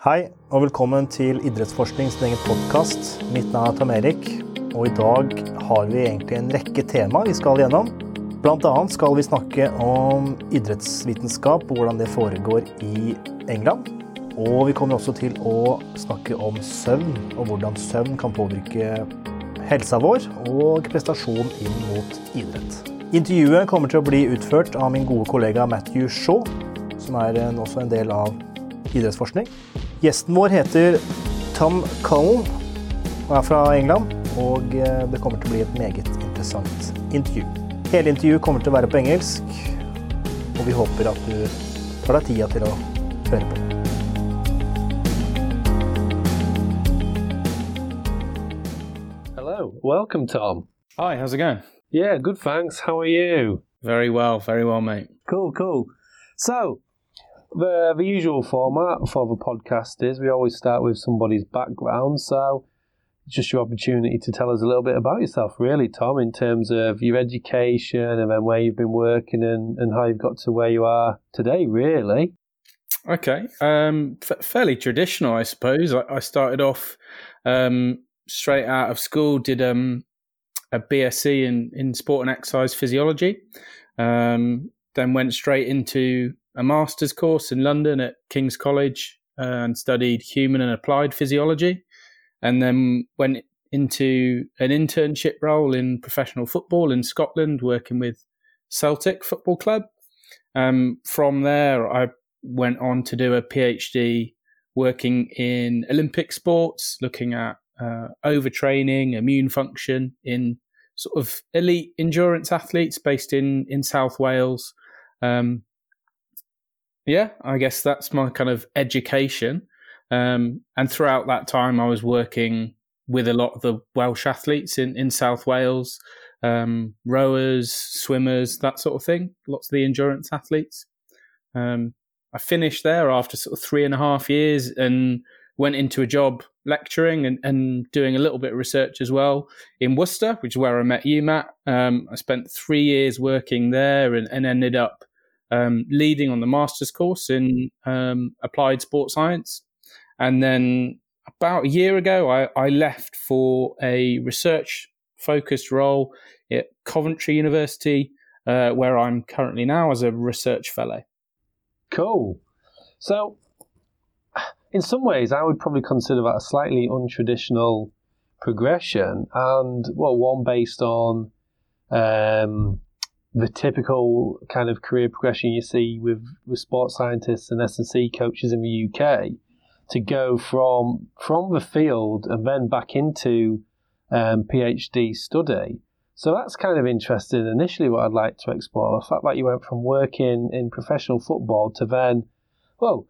Hei, og velkommen til Idrettsforskning sin egen podkast. Mitt navn er Tom Erik, og i dag har vi egentlig en rekke tema vi skal gjennom. Blant annet skal vi snakke om idrettsvitenskap og hvordan det foregår i England. Og vi kommer også til å snakke om søvn, og hvordan søvn kan påvirke helsa vår og prestasjon inn mot idrett. Intervjuet kommer til å bli utført av min gode kollega Matthew Shaw, som er også en del av idrettsforskning. Gjesten vår heter Tom Cullen og er fra England. Og eh, det kommer til å bli et meget interessant intervju. Hele intervjuet kommer til å være på engelsk, og vi håper at du tar deg tida til å høre på. Hello, welcome, Tom. Hi, how's it going? Yeah, good, thanks. How are you? Very well, very well, mate. Cool, cool. So, the the usual format for the podcast is we always start with somebody's background. So, it's just your opportunity to tell us a little bit about yourself, really, Tom, in terms of your education and then where you've been working and, and how you've got to where you are today, really. Okay, um, f- fairly traditional, I suppose. I, I started off um, straight out of school, did um, a BSc in, in sport and exercise physiology, um, then went straight into a master's course in London at King's College uh, and studied human and applied physiology, and then went into an internship role in professional football in Scotland, working with Celtic Football Club. Um, from there, I went on to do a PhD working in Olympic sports, looking at uh, overtraining, immune function in sort of elite endurance athletes based in in South Wales. Um, yeah, I guess that's my kind of education. Um, and throughout that time, I was working with a lot of the Welsh athletes in, in South Wales, um, rowers, swimmers, that sort of thing. Lots of the endurance athletes. Um, I finished there after sort of three and a half years and went into a job lecturing and, and doing a little bit of research as well in Worcester, which is where I met you, Matt. Um, I spent three years working there and, and ended up um, leading on the master's course in um, applied sports science. And then about a year ago, I, I left for a research focused role at Coventry University, uh, where I'm currently now as a research fellow. Cool. So, in some ways, I would probably consider that a slightly untraditional progression, and well, one based on um, the typical kind of career progression you see with, with sports scientists and S&C coaches in the UK to go from from the field and then back into um, PhD study. So that's kind of interesting. Initially, what I'd like to explore the fact that you went from working in professional football to then, well,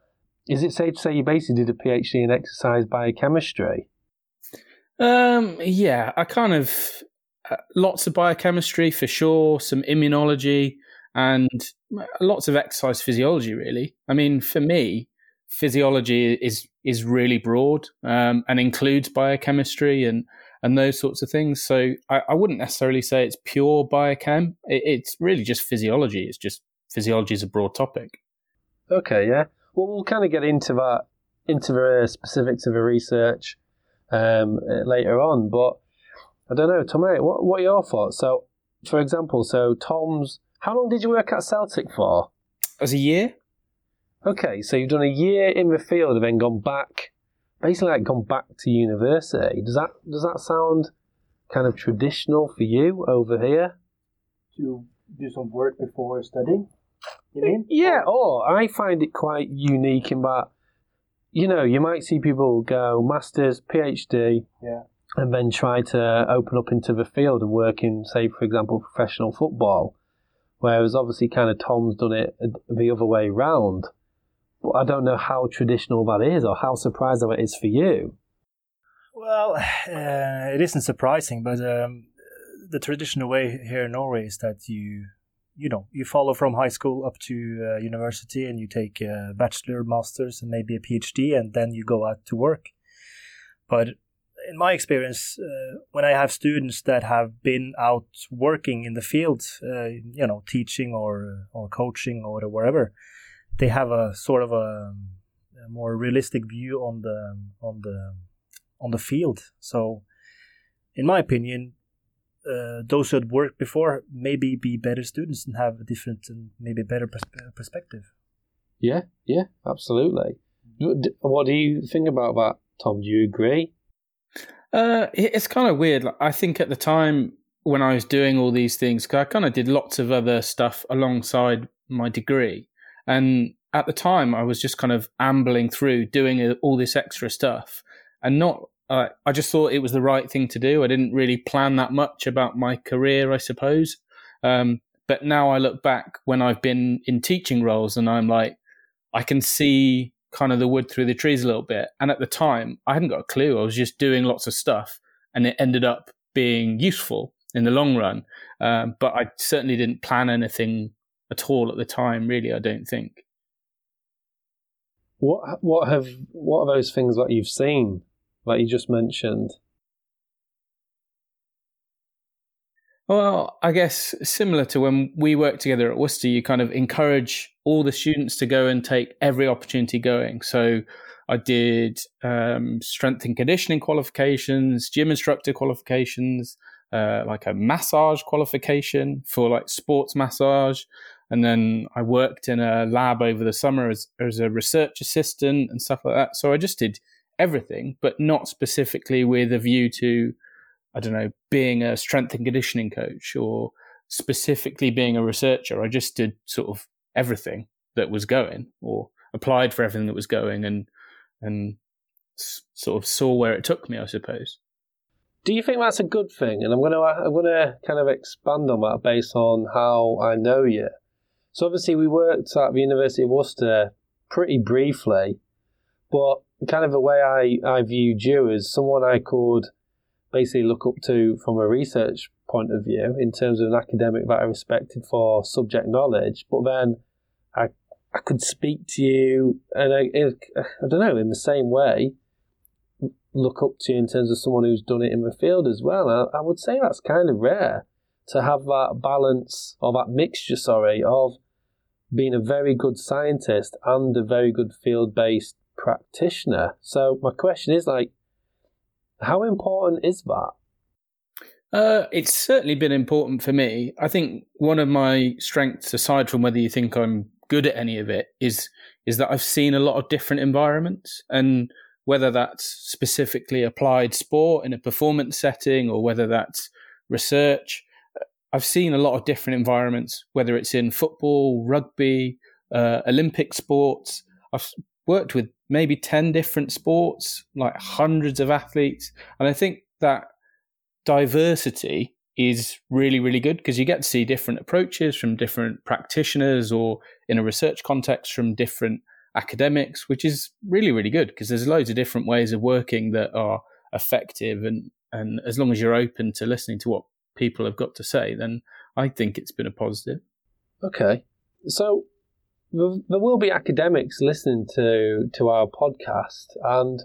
is it safe to say you basically did a PhD in exercise biochemistry? Um, yeah, I kind of lots of biochemistry for sure, some immunology, and lots of exercise physiology. Really, I mean, for me, physiology is is really broad um, and includes biochemistry and and those sorts of things. So I, I wouldn't necessarily say it's pure biochem. It, it's really just physiology. It's just physiology is a broad topic. Okay, yeah. Well, we'll kind of get into that into the specifics of the research um, later on, but I don't know, Tom. What what are your thoughts? So, for example, so Tom's. How long did you work at Celtic for? As a year. Okay, so you've done a year in the field and then gone back, basically like gone back to university. Does that does that sound kind of traditional for you over here? To do some work before studying. You mean? Yeah. Or I find it quite unique in that, you know, you might see people go masters, PhD, Yeah. And then try to open up into the field and work in, say, for example, professional football. Whereas obviously, kind of Tom's done it the other way round. But I don't know how traditional that is or how surprising it is for you. Well, uh, it isn't surprising, but um, the traditional way here in Norway is that you, you know, you follow from high school up to uh, university, and you take a bachelor, masters, and maybe a PhD, and then you go out to work. But in my experience, uh, when I have students that have been out working in the field, uh, you know, teaching or or coaching or wherever, they have a sort of a a more realistic view on the on the on the field. So, in my opinion, uh, those who had worked before maybe be better students and have a different and maybe better pers- perspective. Yeah, yeah, absolutely. What do you think about that, Tom? Do you agree? Uh, it's kind of weird. I think at the time when I was doing all these things, I kind of did lots of other stuff alongside my degree, and at the time I was just kind of ambling through doing all this extra stuff, and not. Uh, I just thought it was the right thing to do. I didn't really plan that much about my career, I suppose. Um, but now I look back when I've been in teaching roles, and I'm like, I can see kind of the wood through the trees a little bit. And at the time, I hadn't got a clue. I was just doing lots of stuff, and it ended up being useful in the long run. Um, but I certainly didn't plan anything at all at the time. Really, I don't think. What what have what are those things that you've seen, that you just mentioned? Well, I guess similar to when we worked together at Worcester, you kind of encourage all the students to go and take every opportunity going. So I did um, strength and conditioning qualifications, gym instructor qualifications, uh, like a massage qualification for like sports massage. And then I worked in a lab over the summer as, as a research assistant and stuff like that. So I just did everything, but not specifically with a view to I don't know, being a strength and conditioning coach or specifically being a researcher. I just did sort of everything that was going or applied for everything that was going and and sort of saw where it took me, I suppose. Do you think that's a good thing? And I'm going to I'm going to kind of expand on that based on how I know you. So obviously we worked at the University of Worcester pretty briefly, but kind of the way I, I viewed you as someone I could basically look up to from a research point of view in terms of an academic that I respected for subject knowledge, but then I I could speak to you and I, I don't know in the same way look up to you in terms of someone who's done it in the field as well. I, I would say that's kind of rare to have that balance or that mixture, sorry, of being a very good scientist and a very good field based practitioner. So my question is like, how important is that? Uh, it's certainly been important for me. I think one of my strengths, aside from whether you think I'm good at any of it, is is that I've seen a lot of different environments, and whether that's specifically applied sport in a performance setting or whether that's research, I've seen a lot of different environments. Whether it's in football, rugby, uh, Olympic sports, I've worked with maybe 10 different sports, like hundreds of athletes. And I think that diversity is really, really good because you get to see different approaches from different practitioners or in a research context from different academics, which is really, really good because there's loads of different ways of working that are effective. And, and as long as you're open to listening to what people have got to say, then I think it's been a positive. Okay. So there will be academics listening to to our podcast, and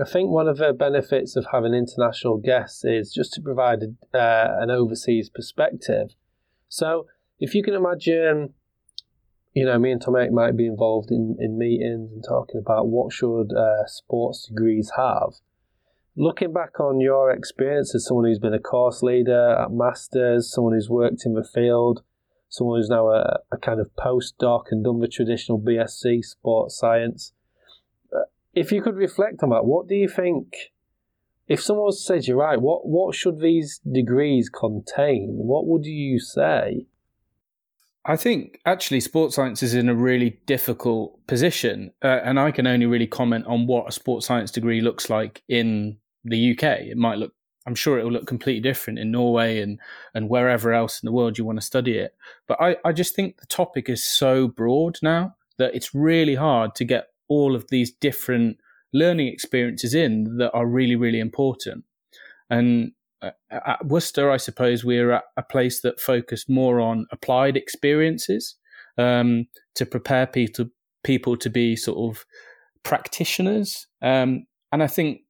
I think one of the benefits of having international guests is just to provide a, uh, an overseas perspective. So, if you can imagine, you know, me and Tomek might be involved in, in meetings and talking about what should uh, sports degrees have. Looking back on your experience as someone who's been a course leader at Masters, someone who's worked in the field, someone who's now a, a kind of postdoc and done the traditional BSc sports science. Uh, if you could reflect on that, what do you think? If someone says you're right, what what should these degrees contain? What would you say? I think actually sports science is in a really difficult position, uh, and I can only really comment on what a sports science degree looks like in the UK. It might look I'm sure it will look completely different in Norway and, and wherever else in the world you want to study it. But I, I just think the topic is so broad now that it's really hard to get all of these different learning experiences in that are really, really important. And uh, at Worcester, I suppose we're at a place that focused more on applied experiences um, to prepare people people to be sort of practitioners. Um, and I think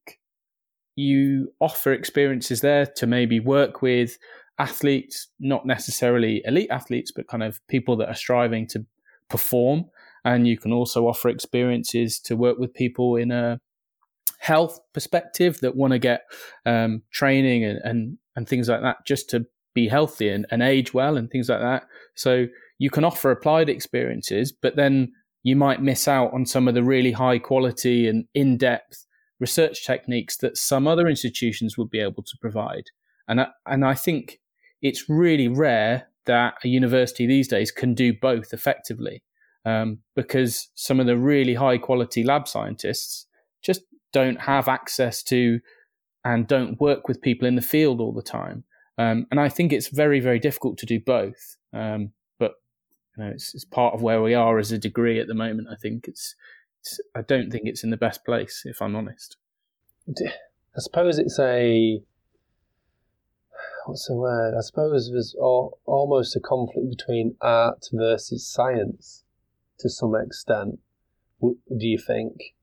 you offer experiences there to maybe work with athletes, not necessarily elite athletes, but kind of people that are striving to perform. and you can also offer experiences to work with people in a health perspective that want to get um, training and, and and things like that just to be healthy and, and age well and things like that. So you can offer applied experiences, but then you might miss out on some of the really high quality and in depth research techniques that some other institutions would be able to provide. And I, and I think it's really rare that a university these days can do both effectively um, because some of the really high quality lab scientists just don't have access to and don't work with people in the field all the time. Um, and I think it's very, very difficult to do both. Um, but you know, it's, it's, part of where we are as a degree at the moment. I think it's, I don't think it's in the best place, if I'm honest. I suppose it's a what's the word? I suppose there's all, almost a conflict between art versus science to some extent. do you think?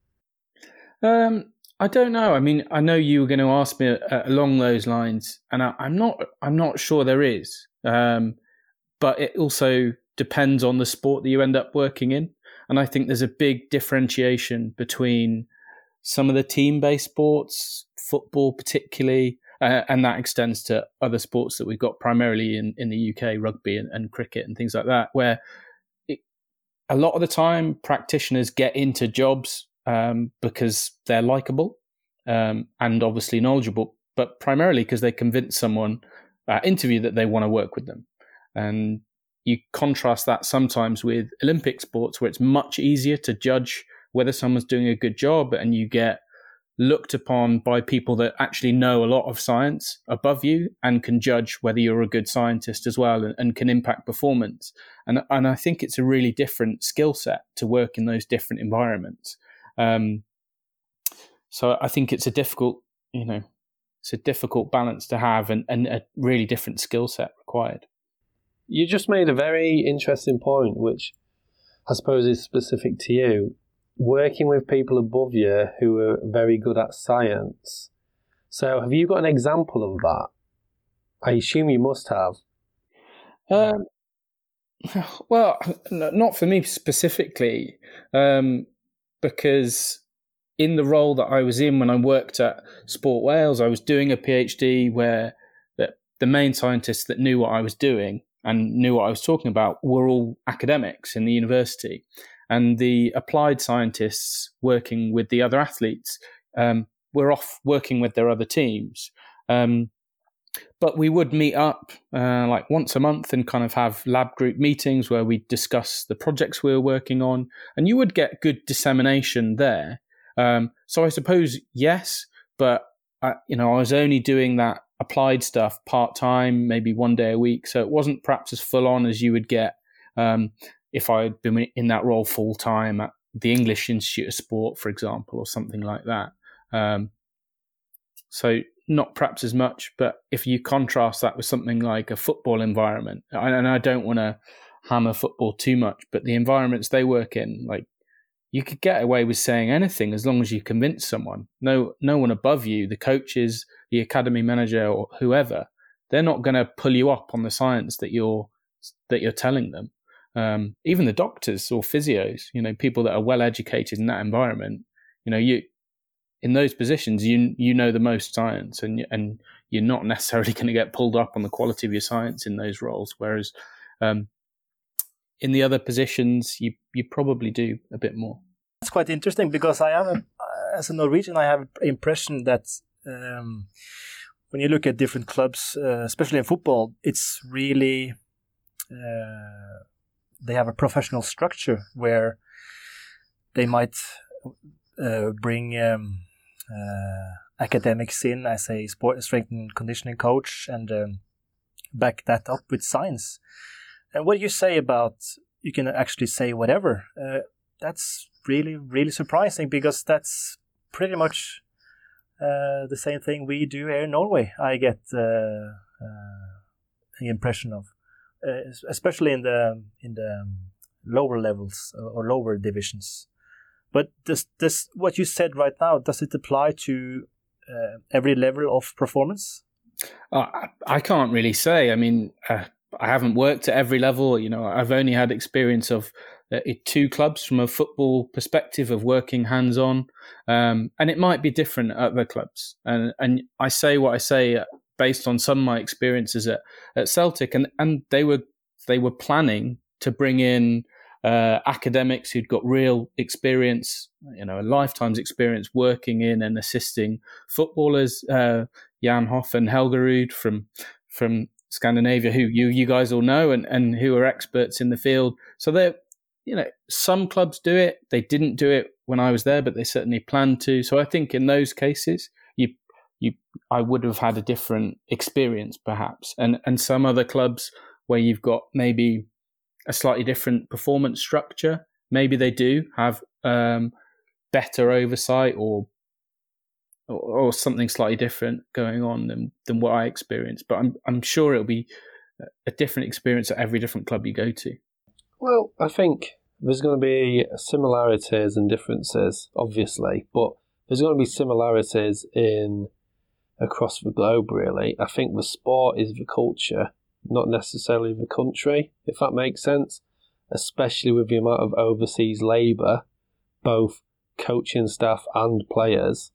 Um, I don't know. I mean, I know you were going to ask me uh, along those lines, and I, am not. I'm not sure there is. Um, but it also depends on the sport that you end up working in, and I think there's a big differentiation between some of the team-based sports, football particularly, uh, and that extends to other sports that we've got primarily in, in the UK, rugby and, and cricket and things like that, where it, a lot of the time practitioners get into jobs um, because they're likable um, and obviously knowledgeable, but primarily because they convince someone at interview that they want to work with them. And you contrast that sometimes with Olympic sports where it's much easier to judge whether someone's doing a good job and you get looked upon by people that actually know a lot of science above you and can judge whether you're a good scientist as well and, and can impact performance. And, and I think it's a really different skill set to work in those different environments. Um, so I think it's a difficult, you know, it's a difficult balance to have and, and a really different skill set required. You just made a very interesting point, which I suppose is specific to you working with people above you who are very good at science. So, have you got an example of that? I assume you must have. Um, well, not for me specifically, um, because in the role that I was in when I worked at Sport Wales, I was doing a PhD where the, the main scientists that knew what I was doing and knew what I was talking about were all academics in the university and the applied scientists working with the other athletes um, were off working with their other teams. Um, but we would meet up uh, like once a month and kind of have lab group meetings where we discuss the projects we were working on, and you would get good dissemination there. Um, so I suppose yes, but I, you know I was only doing that applied stuff part time, maybe one day a week, so it wasn't perhaps as full on as you would get um, if I had been in that role full time at the English Institute of Sport, for example, or something like that. Um, so not perhaps as much, but if you contrast that with something like a football environment, and I don't want to hammer football too much, but the environments they work in, like you could get away with saying anything as long as you convince someone. No, no one above you, the coaches, the academy manager, or whoever, they're not going to pull you up on the science that you're that you're telling them um, even the doctors or physios, you know, people that are well educated in that environment, you know, you in those positions, you you know the most science, and and you're not necessarily going to get pulled up on the quality of your science in those roles. Whereas um, in the other positions, you you probably do a bit more. That's quite interesting because I have, a, as a Norwegian, I have impression that um, when you look at different clubs, uh, especially in football, it's really uh, they have a professional structure where they might uh, bring um, uh, academics in as a sport strength and conditioning coach and um, back that up with science. And what you say about you can actually say whatever? Uh, that's really really surprising because that's pretty much the same thing we do here in Norway. I get uh, uh, the impression of. Uh, especially in the in the lower levels or lower divisions. But does this what you said right now does it apply to uh, every level of performance? Uh, I can't really say. I mean, uh, I haven't worked at every level. You know, I've only had experience of uh, two clubs from a football perspective of working hands on, um, and it might be different at other clubs. And and I say what I say uh, based on some of my experiences at, at Celtic, and and they were they were planning to bring in uh, academics who'd got real experience, you know, a lifetime's experience working in and assisting footballers. Uh, Jan Hoff and Helgerud from from Scandinavia, who you you guys all know and, and who are experts in the field. So they you know, some clubs do it. They didn't do it when I was there, but they certainly planned to. So I think in those cases, you you I would have had a different experience perhaps. And and some other clubs where you've got maybe a slightly different performance structure, maybe they do have um, better oversight or or, or something slightly different going on than than what I experienced. But I'm I'm sure it'll be a different experience at every different club you go to. Well, I think there's going to be similarities and differences, obviously, but there's going to be similarities in across the globe. Really, I think the sport is the culture, not necessarily the country, if that makes sense. Especially with the amount of overseas labour, both coaching staff and players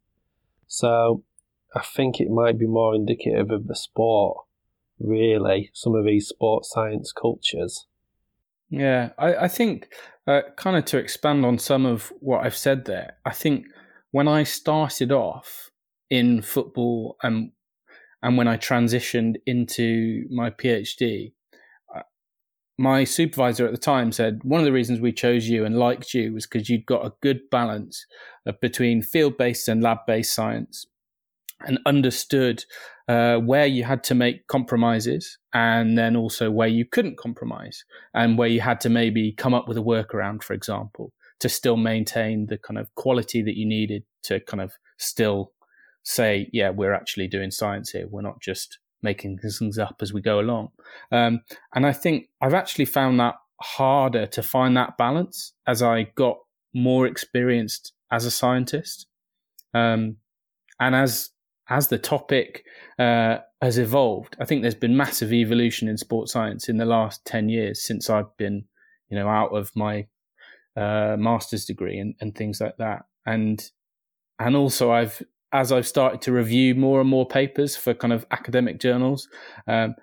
so I think it might be more indicative of the sport, really, some of these sports science cultures. Yeah, I, I think, uh, kind of to expand on some of what I've said there, I think when I started off in football and and when I transitioned into my PhD, uh, my supervisor at the time said one of the reasons we chose you and liked you was because you'd got a good balance between field based and lab based science and understood uh, where you had to make compromises and then also where you couldn't compromise and where you had to maybe come up with a workaround, for example, to still maintain the kind of quality that you needed to kind of still say, yeah, we're actually doing science here. We're not just making things up as we go along. Um, and I think I've actually found that harder to find that balance as I got more experienced as a scientist. Um, and as as the topic uh, has evolved, I think there's been massive evolution in sports science in the last ten years since I've been, you know, out of my uh, master's degree and, and things like that. And and also I've as I've started to review more and more papers for kind of academic journals, um,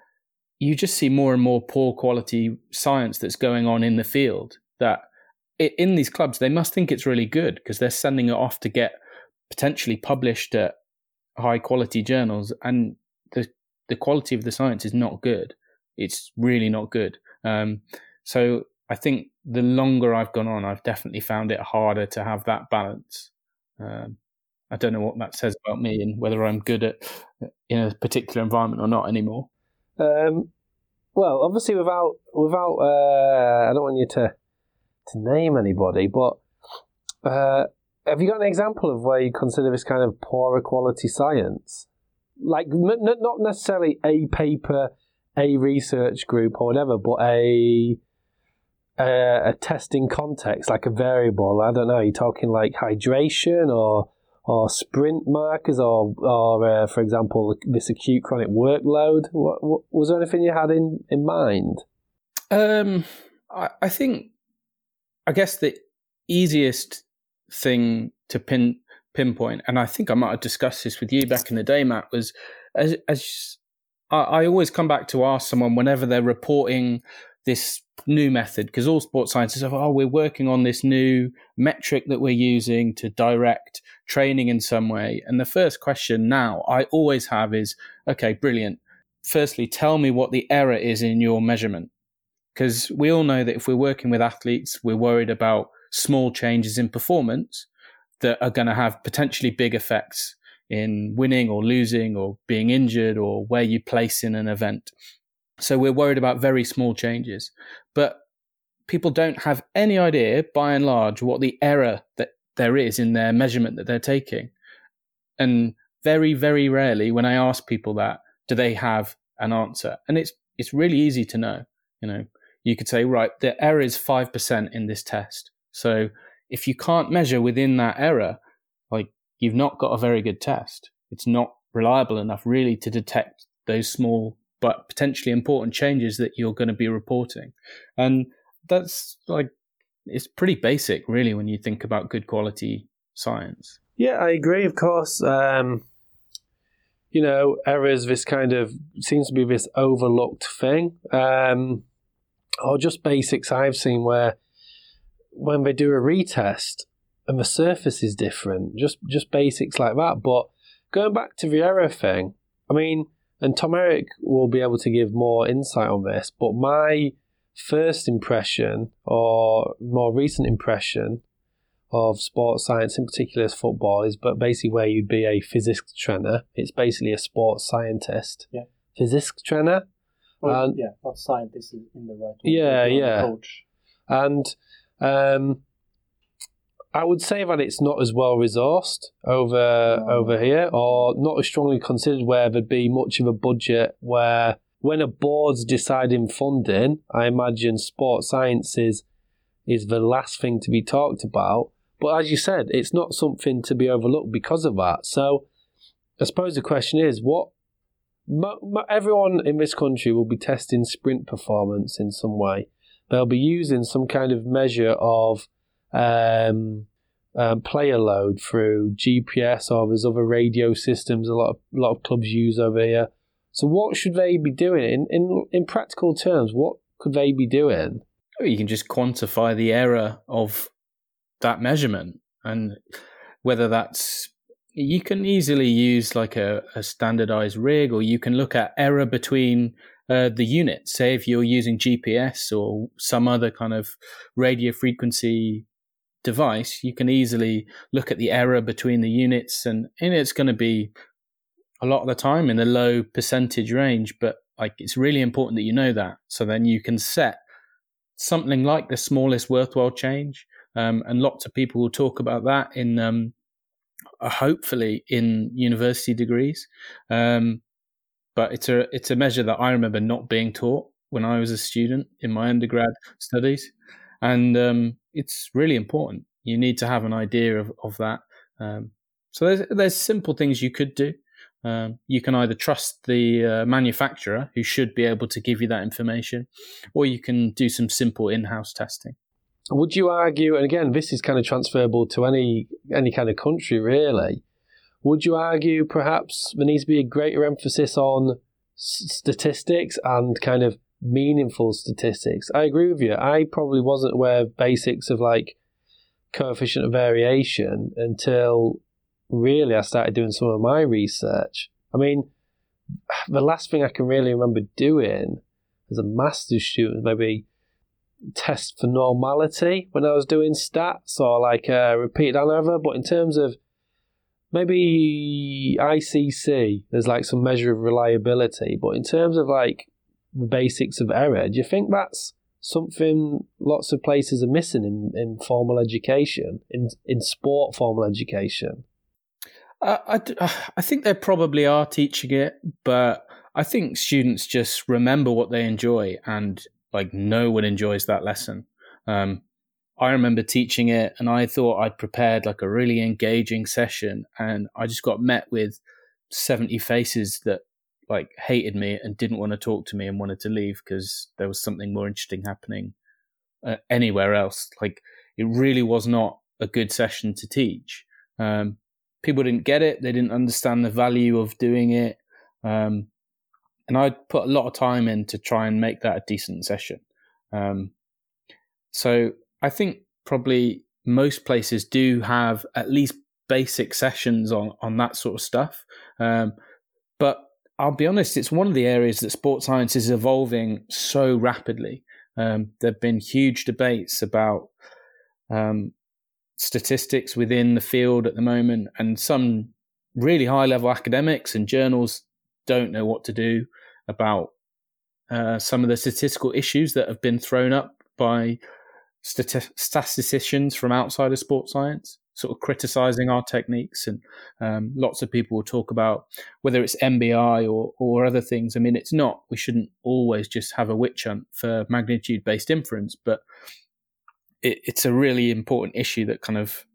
you just see more and more poor quality science that's going on in the field that in these clubs, they must think it's really good because they're sending it off to get potentially published at high quality journals, and the the quality of the science is not good. It's really not good. Um, so I think the longer I've gone on, I've definitely found it harder to have that balance. Um, I don't know what that says about me and whether I'm good at in a particular environment or not anymore. Um, well, obviously, without without, uh, I don't want you to to name anybody, but uh, have you got an example of where you consider this kind of poorer quality science? Like, not necessarily a paper, a research group or whatever, but a, a, a testing context, like a variable. I don't know. You're talking like hydration or or sprint markers, or or uh, for example, this acute chronic workload. What, what, was there anything you had in in mind? Um, I, I think I guess the easiest thing to pin pinpoint, and I think I might have discussed this with you back in the day, Matt, was as, as I, I always come back to ask someone whenever they're reporting this new method, because all sports scientists say, oh, we're working on this new metric that we're using to direct training in some way. And the first question now I always have is, okay, brilliant. Firstly, tell me what the error is in your measurement because we all know that if we're working with athletes, we're worried about small changes in performance that are going to have potentially big effects in winning or losing or being injured or where you place in an event. So we're worried about very small changes. But people don't have any idea, by and large, what the error that there is in their measurement that they're taking. And very, very rarely, when I ask people that, do they have an answer? And it's it's really easy to know. You know, you could say, right, the error is 5% in this test. So if you can't measure within that error, like you've not got a very good test. It's not reliable enough really to detect those small but potentially important changes that you're going to be reporting. And that's like it's pretty basic, really, when you think about good quality science. Yeah, I agree. Of course, um, you know, errors. This kind of seems to be this overlooked thing, um, or just basics I've seen where when they do a retest and the surface is different, just just basics like that. But going back to the error thing, I mean, and Tom Erik will be able to give more insight on this. But my first impression, or more recent impression, of sports science, in particular as football, is but basically where you'd be a physics trainer. It's basically a sports scientist. Yeah. Physics trainer. Well, And- yeah, not scientist in the right way. Yeah, but you're a yeah. Coach. And um, I would say that it's not as well resourced over No. over here, or not as strongly considered where there'd be much of a budget. Where when a board's deciding funding, I imagine sports sciences is the last thing to be talked about. But as you said, it's not something to be overlooked because of that. So I suppose the question is, what everyone in this country will be testing sprint performance in some way they'll be using some kind of measure of um, um, player load through GPS or there's other radio systems a lot of a lot of clubs use over here. So what should they be doing in in, in practical terms? What could they be doing? You can just quantify the error of that measurement and whether that's you can easily use like a, a standardized rig or you can look at error between uh, the units say if you're using gps or some other kind of radio frequency device you can easily look at the error between the units and, and it's going to be a lot of the time in the low percentage range but like it's really important that you know that so then you can set something like the smallest worthwhile change. Um, and lots of people will talk about that in um, hopefully in university degrees. Um, but it's a it's a measure that I remember not being taught when I was a student in my undergrad studies, and um, it's really important. You need to have an idea of of that. Um, so there's there's simple things you could do. Um, you can either trust the uh, manufacturer, who should be able to give you that information, or you can do some simple in-house testing. Would you argue? And again, this is kind of transferable to any any kind of country, really. Would you argue perhaps there needs to be a greater emphasis on statistics and kind of meaningful statistics? I agree with you. I probably wasn't aware of basics of like coefficient of variation until really I started doing some of my research. I mean, the last thing I can really remember doing as a master's student, maybe test for normality when I was doing stats or like uh, repeated ANOVA. But in terms of maybe ICC, there's like some measure of reliability. But in terms of like the basics of error, do you think that's something lots of places are missing in, in formal education, in, in sport formal education? I, I think they probably are teaching it, but I think students just remember what they enjoy, and like no one enjoys that lesson. Um, I remember teaching it, and I thought I'd prepared like a really engaging session, and I just got met with seventy faces that like hated me and didn't want to talk to me and wanted to leave because there was something more interesting happening uh, anywhere else. Like it really was not a good session to teach. Um, people didn't get it; they didn't understand the value of doing it. Um, and I put a lot of time in to try and make that a decent session. Um, so I think probably most places do have at least basic sessions on on that sort of stuff. Um, but I'll be honest, it's one of the areas that sports science is evolving so rapidly. Um, there've been huge debates about um, statistics within the field at the moment, and some really high level academics and journals don't know what to do about uh, some of the statistical issues that have been thrown up by stati- statisticians from outside of sports science, sort of criticizing our techniques. And um, lots of people will talk about whether it's MBI or, or other things. I mean, it's not, we shouldn't always just have a witch hunt for magnitude based inference, but it, it's a really important issue that kind of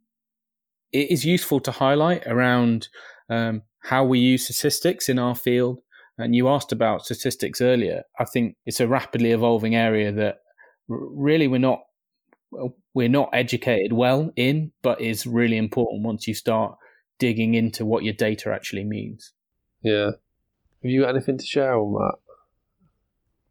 it is useful to highlight around um, how we use statistics in our field. And you asked about statistics earlier. I think it's a rapidly evolving area that really we're not we're not educated well in, but is really important once you start digging into what your data actually means. Yeah. Have you got anything to share on that?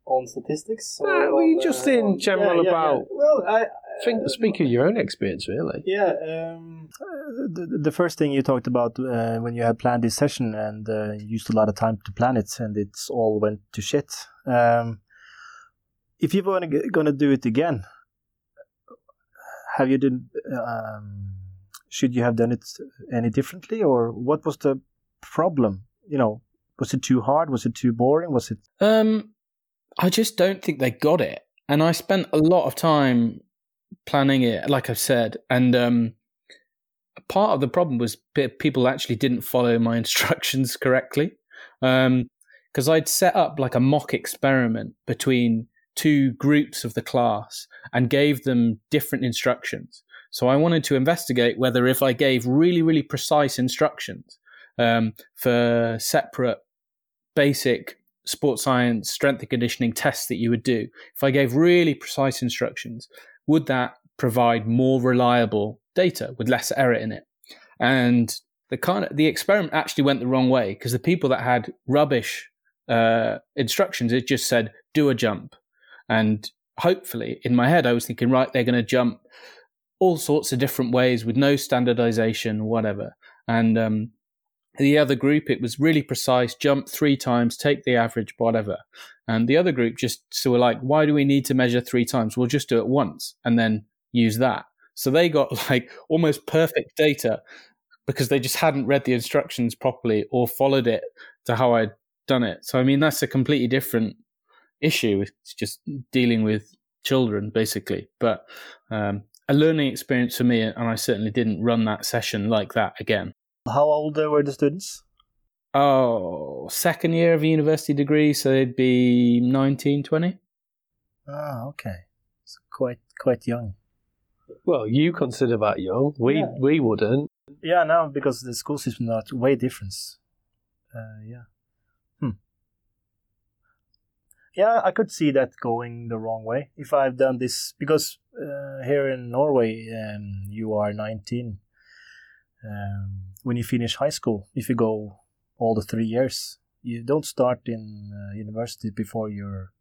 On statistics? Uh, well, you just in on- general yeah, yeah, about- yeah. Well, I, Think, speak of your own experience, really. Yeah, um, uh, the, the first thing you talked about uh, when you had planned this session and uh, used a lot of time to plan it and it's all went to shit. Um, if you're gonna, gonna do it again, have you done? Um, should you have done it any differently, or what was the problem? You know, was it too hard? Was it too boring? Was it? Um, I just don't think they got it, and I spent a lot of time planning it, like I've said, and um, part of the problem was people actually didn't follow my instructions correctly, because I'd set up like a mock experiment between two groups of the class and gave them different instructions. So I wanted to investigate whether if I gave really, really precise instructions um, for separate basic sports science strength and conditioning tests that you would do, if I gave really precise instructions, would that provide more reliable data with less error in it? And the kind of the experiment actually went the wrong way because the people that had rubbish uh, instructions, it just said do a jump, and hopefully in my head I was thinking right they're going to jump all sorts of different ways with no standardization, whatever. And um, the other group, it was really precise jump three times, take the average, whatever. And the other group just so were like, why do we need to measure three times? We'll just do it once and then use that. So they got like almost perfect data because they just hadn't read the instructions properly or followed it to how I'd done it. So, I mean, that's a completely different issue. It's just dealing with children, basically. But um, a learning experience for me, and I certainly didn't run that session like that again. How old were the students? Oh, second year of a university degree, so they'd be 19, 20. Ah, okay. So quite quite young. Well, you consider that young. We Yeah. we wouldn't. Yeah, now because the school system are way different. Uh, yeah. Yeah, I could see that going the wrong way if I've done this because uh, here in Norway, um, you are 19 um, when you finish high school. If you go all the three years, you don't start in uh, university before you're.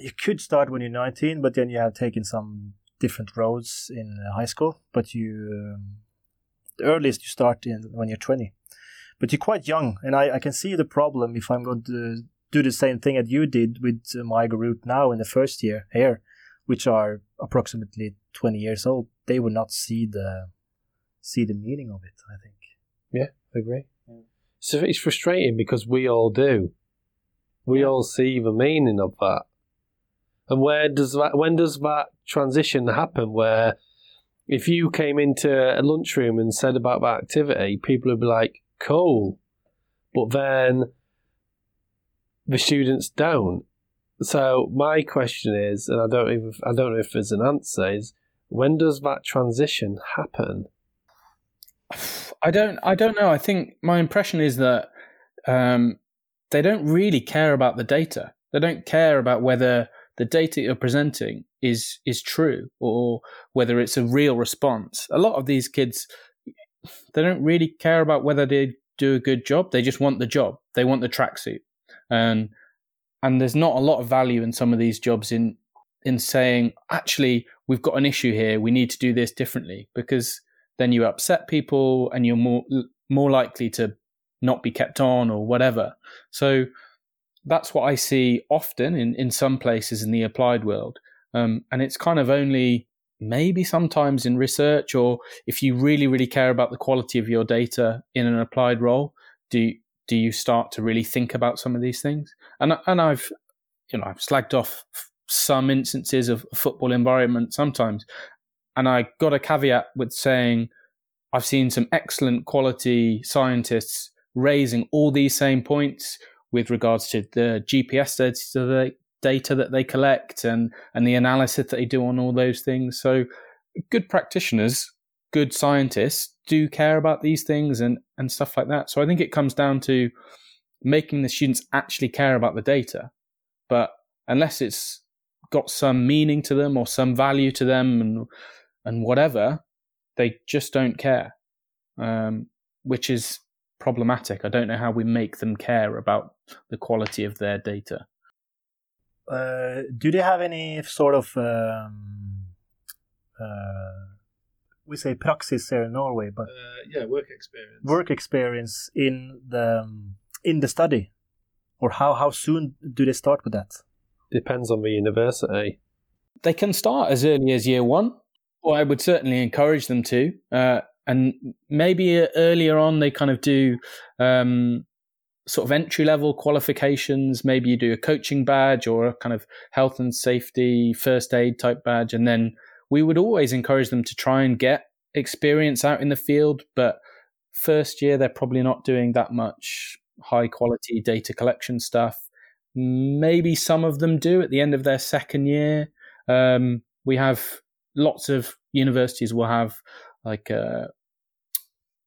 You could start when you're 19, but then you have taken some different roads in high school. But you, um, the earliest you start in when you're 20. But you're quite young, and I, I can see the problem if I'm going to do the same thing that you did with uh, my group now in the first year here, which are approximately 20 years old. They will not see the see the meaning of it. I think. Yeah, I agree. So it's frustrating because we all do. We all see the meaning of that. And where does that when does that transition happen where if you came into a lunchroom and said about that activity, people would be like, Cool. But then the students don't. So my question is, and I don't even I don't know if there's an answer, is when does that transition happen? I don't. I don't know. I think my impression is that um, they don't really care about the data. They don't care about whether the data you're presenting is is true or whether it's a real response. A lot of these kids, they don't really care about whether they do a good job. They just want the job. They want the tracksuit, and and there's not a lot of value in some of these jobs in in saying actually we've got an issue here. We need to do this differently because then you upset people and you're more more likely to not be kept on or whatever. So that's what I see often in, in some places in the applied world. Um, and it's kind of only maybe sometimes in research or if you really, really care about the quality of your data in an applied role, do do you start to really think about some of these things? And and I've you know I've slagged off some instances of football environment sometimes, and I got a caveat with saying I've seen some excellent quality scientists raising all these same points with regards to the GPS data, data that they collect and, and the analysis that they do on all those things. So, good practitioners, good scientists do care about these things and, and stuff like that. So, I think it comes down to making the students actually care about the data. But unless it's got some meaning to them or some value to them and and whatever, they just don't care, um, which is problematic. I don't know how we make them care about the quality of their data. Uh, do they have any sort of um, uh, we say praxis here in Norway, but uh, yeah, work experience. Work experience in the um, in the study, or how how soon do they start with that? Depends on the university. They can start as early as year one, or I would certainly encourage them to. Uh, and maybe earlier on, they kind of do um, sort of entry level qualifications. Maybe you do a coaching badge or a kind of health and safety first aid type badge. And then we would always encourage them to try and get experience out in the field. But first year, they're probably not doing that much high quality data collection stuff. Maybe some of them do at the end of their second year. Um, we have lots of universities will have like uh,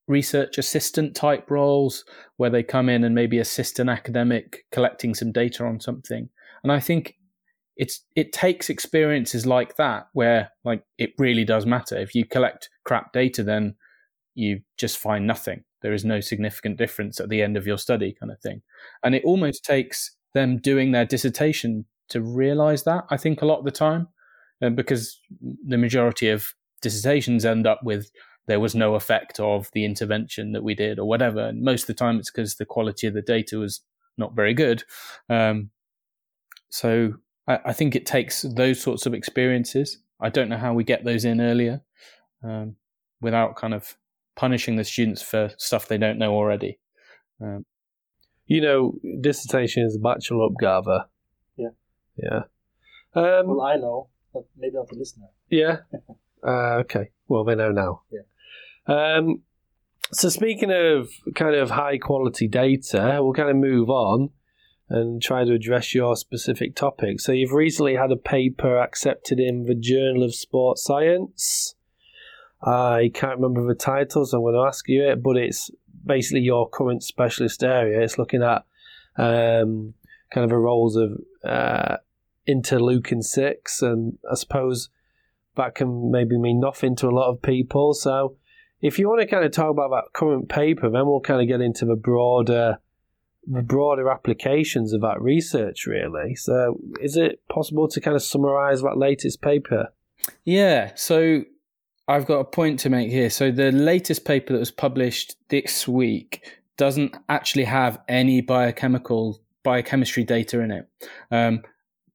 research assistant type roles where they come in and maybe assist an academic collecting some data on something. And I think it's it takes experiences like that where like it really does matter. If you collect crap data, then you just find nothing. There is no significant difference at the end of your study, kind of thing. And it almost takes them doing their dissertation to realize that. I think a lot of the time, uh, because the majority of dissertations end up with there was no effect of the intervention that we did or whatever. And most of the time, it's because the quality of the data was not very good. Um, so I, I, think it takes those sorts of experiences. I don't know how we get those in earlier um, without kind of punishing the students for stuff they don't know already. Um, you know, dissertation is a bacheloroppgave. Yeah. Yeah. Um, well, I know, but maybe not the listener. Yeah. uh, okay. Well, they know now. Yeah. Um, so speaking of kind of high quality data, we'll kind of move on and try to address your specific topic. So you've recently had a paper accepted in the Journal of Sports Science. I can't remember the title, so I'm going to ask you it, but it's basically your current specialist area. It's looking at um, kind of the roles of uh, interleukin 6, and I suppose that can maybe mean nothing to a lot of people. So if you want to kind of talk about that current paper, then we'll kind of get into the broader the broader applications of that research really. So is it possible to kind of summarize that latest paper? Yeah, so I've got a point to make here. So the latest paper that was published this week doesn't actually have any biochemical biochemistry data in it. Um,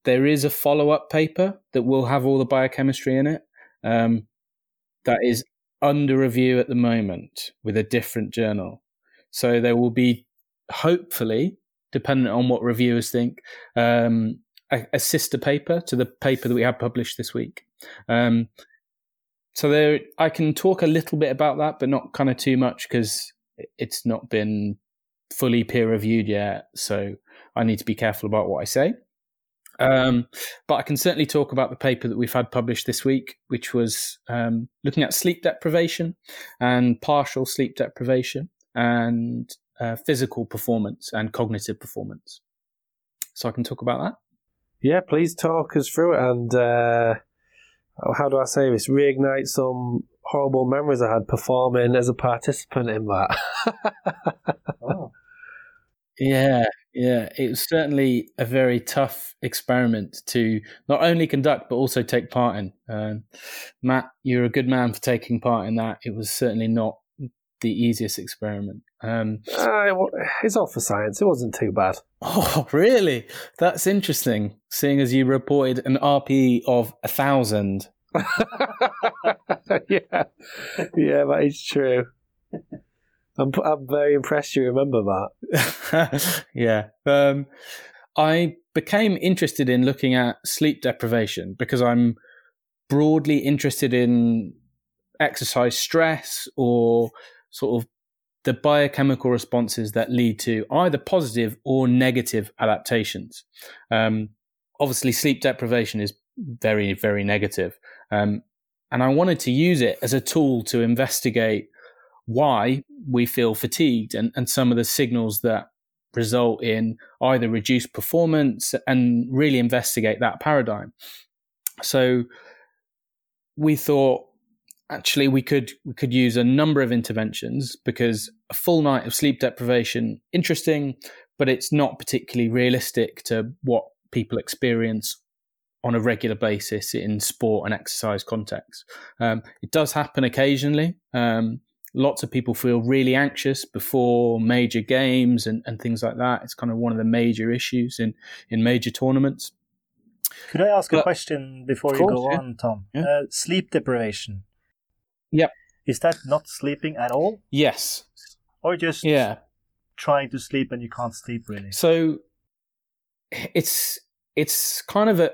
there is a follow up paper that will have all the biochemistry in it. Um, that is under review at the moment with a different journal. So there will be, hopefully, dependent on what reviewers think, um, a, a, sister paper to the paper that we have published this week. Um, so there, I can talk a little bit about that, but not kind of too much because it's not been fully peer reviewed yet. So I need to be careful about what I say. Um, but I can certainly talk about the paper that we've had published this week, which was um, looking at sleep deprivation and partial sleep deprivation and uh, physical performance and cognitive performance. So I can talk about that. Yeah, please talk us through it and uh, how do I say this? Reignite some horrible memories I had performing as a participant in that. oh. Yeah, yeah, it was certainly a very tough experiment to not only conduct but also take part in. Um, Matt, you're a good man for taking part in that. It was certainly not the easiest experiment. Um, uh, it's all for science. It wasn't too bad. Oh, really? That's interesting. Seeing as you reported an RPE of a thousand. yeah, yeah, that is true. I'm, I'm very impressed you remember that. yeah. Um, I became interested in looking at sleep deprivation because I'm broadly interested in exercise stress or sort of the biochemical responses that lead to either positive or negative adaptations. Um, obviously, sleep deprivation is very, very negative. Um, and I wanted to use it as a tool to investigate why we feel fatigued and, and some of the signals that result in either reduced performance and really investigate that paradigm. So we thought actually we could we could use a number of interventions because a full night of sleep deprivation interesting but it's not particularly realistic to what people experience on a regular basis in sport and exercise context. Um, it does happen occasionally. Um, lots of people feel really anxious before major games and, and things like that. It's kind of one of the major issues in, in major tournaments. Could I ask but, a question before you go yeah. on, Tom? Yeah. Uh, sleep deprivation. Yep. Is that not sleeping at all? Yes. Or just yeah. trying to sleep and you can't sleep really? So it's it's kind of a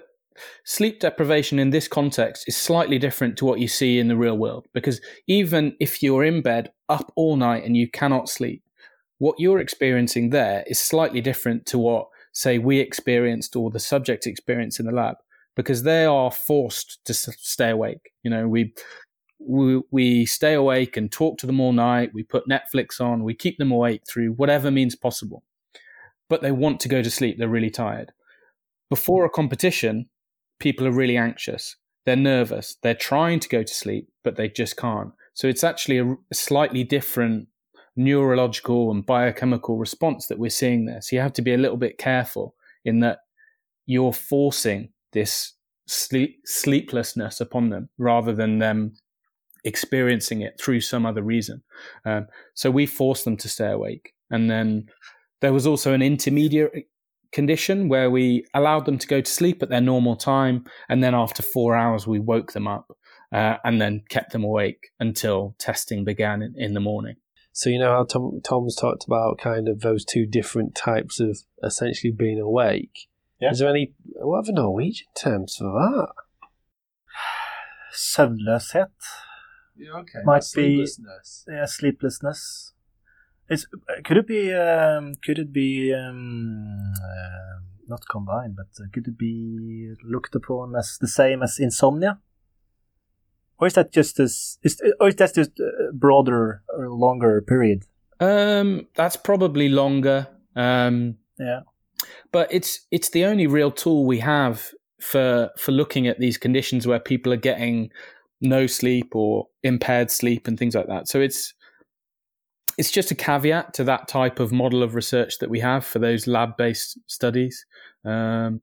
sleep deprivation in this context is slightly different to what you see in the real world because even if you're in bed up all night and you cannot sleep, what you're experiencing there is slightly different to what, say, we experienced or the subject experienced in the lab because they are forced to stay awake. You know, we we, we stay awake and talk to them all night. We put Netflix on. We keep them awake through whatever means possible. But they want to go to sleep. They're really tired. Before a competition, people are really anxious. They're nervous. They're trying to go to sleep, but they just can't. So it's actually a, a slightly different neurological and biochemical response that we're seeing there. So you have to be a little bit careful in that you're forcing this sleep, sleeplessness upon them rather than them experiencing it through some other reason. Um, so we forced them to stay awake. And then there was also an intermediate condition where we allowed them to go to sleep at their normal time. And then after four hours, we woke them up uh, and then kept them awake until testing began in, in the morning. So you know how Tom, Tom's talked about kind of those two different types of essentially being awake. Yeah. Is there any what are the Norwegian terms for that? Søvnløshet. Yeah, okay. Might sleeplessness. be yeah, sleeplessness. It's, could it be um, could it be um, uh, not combined, but uh, could it be looked upon as the same as insomnia? Or is that just as is, or is that just a broader or longer period? Um, that's probably longer. Um, yeah, but it's it's the only real tool we have for for looking at these conditions where people are getting no sleep or impaired sleep and things like that. So it's it's just a caveat to that type of model of research that we have for those lab based studies. Um,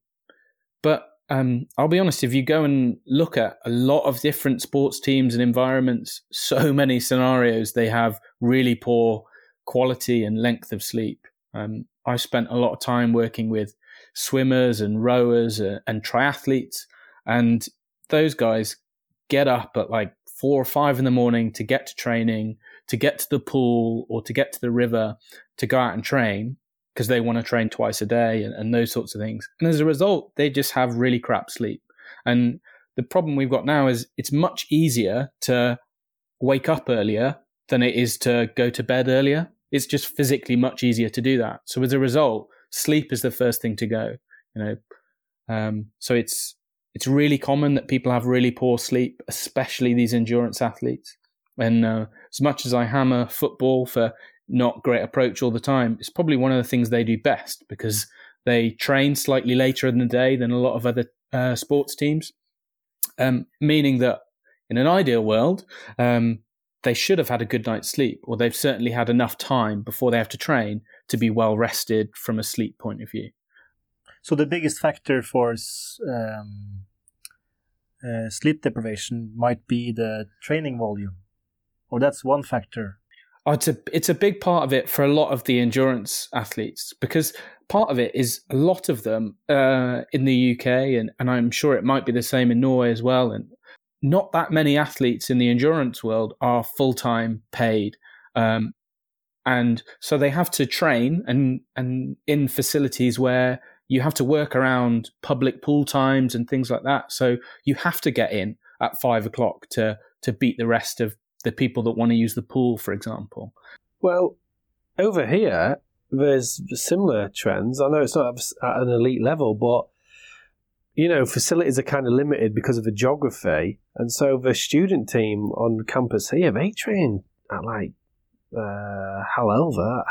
but um, I'll be honest, if you go and look at a lot of different sports teams and environments, so many scenarios, they have really poor quality and length of sleep. Um, I spent a lot of time working with swimmers and rowers uh, and triathletes, and those guys get up at like four or five in the morning to get to training, to get to the pool or to get to the river to go out and train because they want to train twice a day and, and, those sorts of things. And as a result, they just have really crap sleep. And the problem we've got now is it's much easier to wake up earlier than it is to go to bed earlier. It's just physically much easier to do that. So as a result, sleep is the first thing to go. You know, um, so it's it's really common that people have really poor sleep, especially these endurance athletes. And uh, as much as I hammer football for not great approach all the time, it's probably one of the things they do best because they train slightly later in the day than a lot of other uh, sports teams. Um, meaning that in an ideal world, um, they should have had a good night's sleep, or they've certainly had enough time before they have to train to be well rested from a sleep point of view. So the biggest factor for um, uh, sleep deprivation might be the training volume, or that's one factor. Oh, it's a it's a big part of it for a lot of the endurance athletes because part of it is a lot of them uh, in the UK and and I'm sure it might be the same in Norway as well. And not that many athletes in the endurance world are full time paid. Um, and so they have to train and and in facilities where you have to work around public pool times and things like that. So you have to get in at five o'clock to to beat the rest of the people that want to use the pool, for example. Well, over here, there's similar trends. I know it's not at an elite level, but you know, facilities are kind of limited because of the geography, and so the student team on campus here they train at like uh, over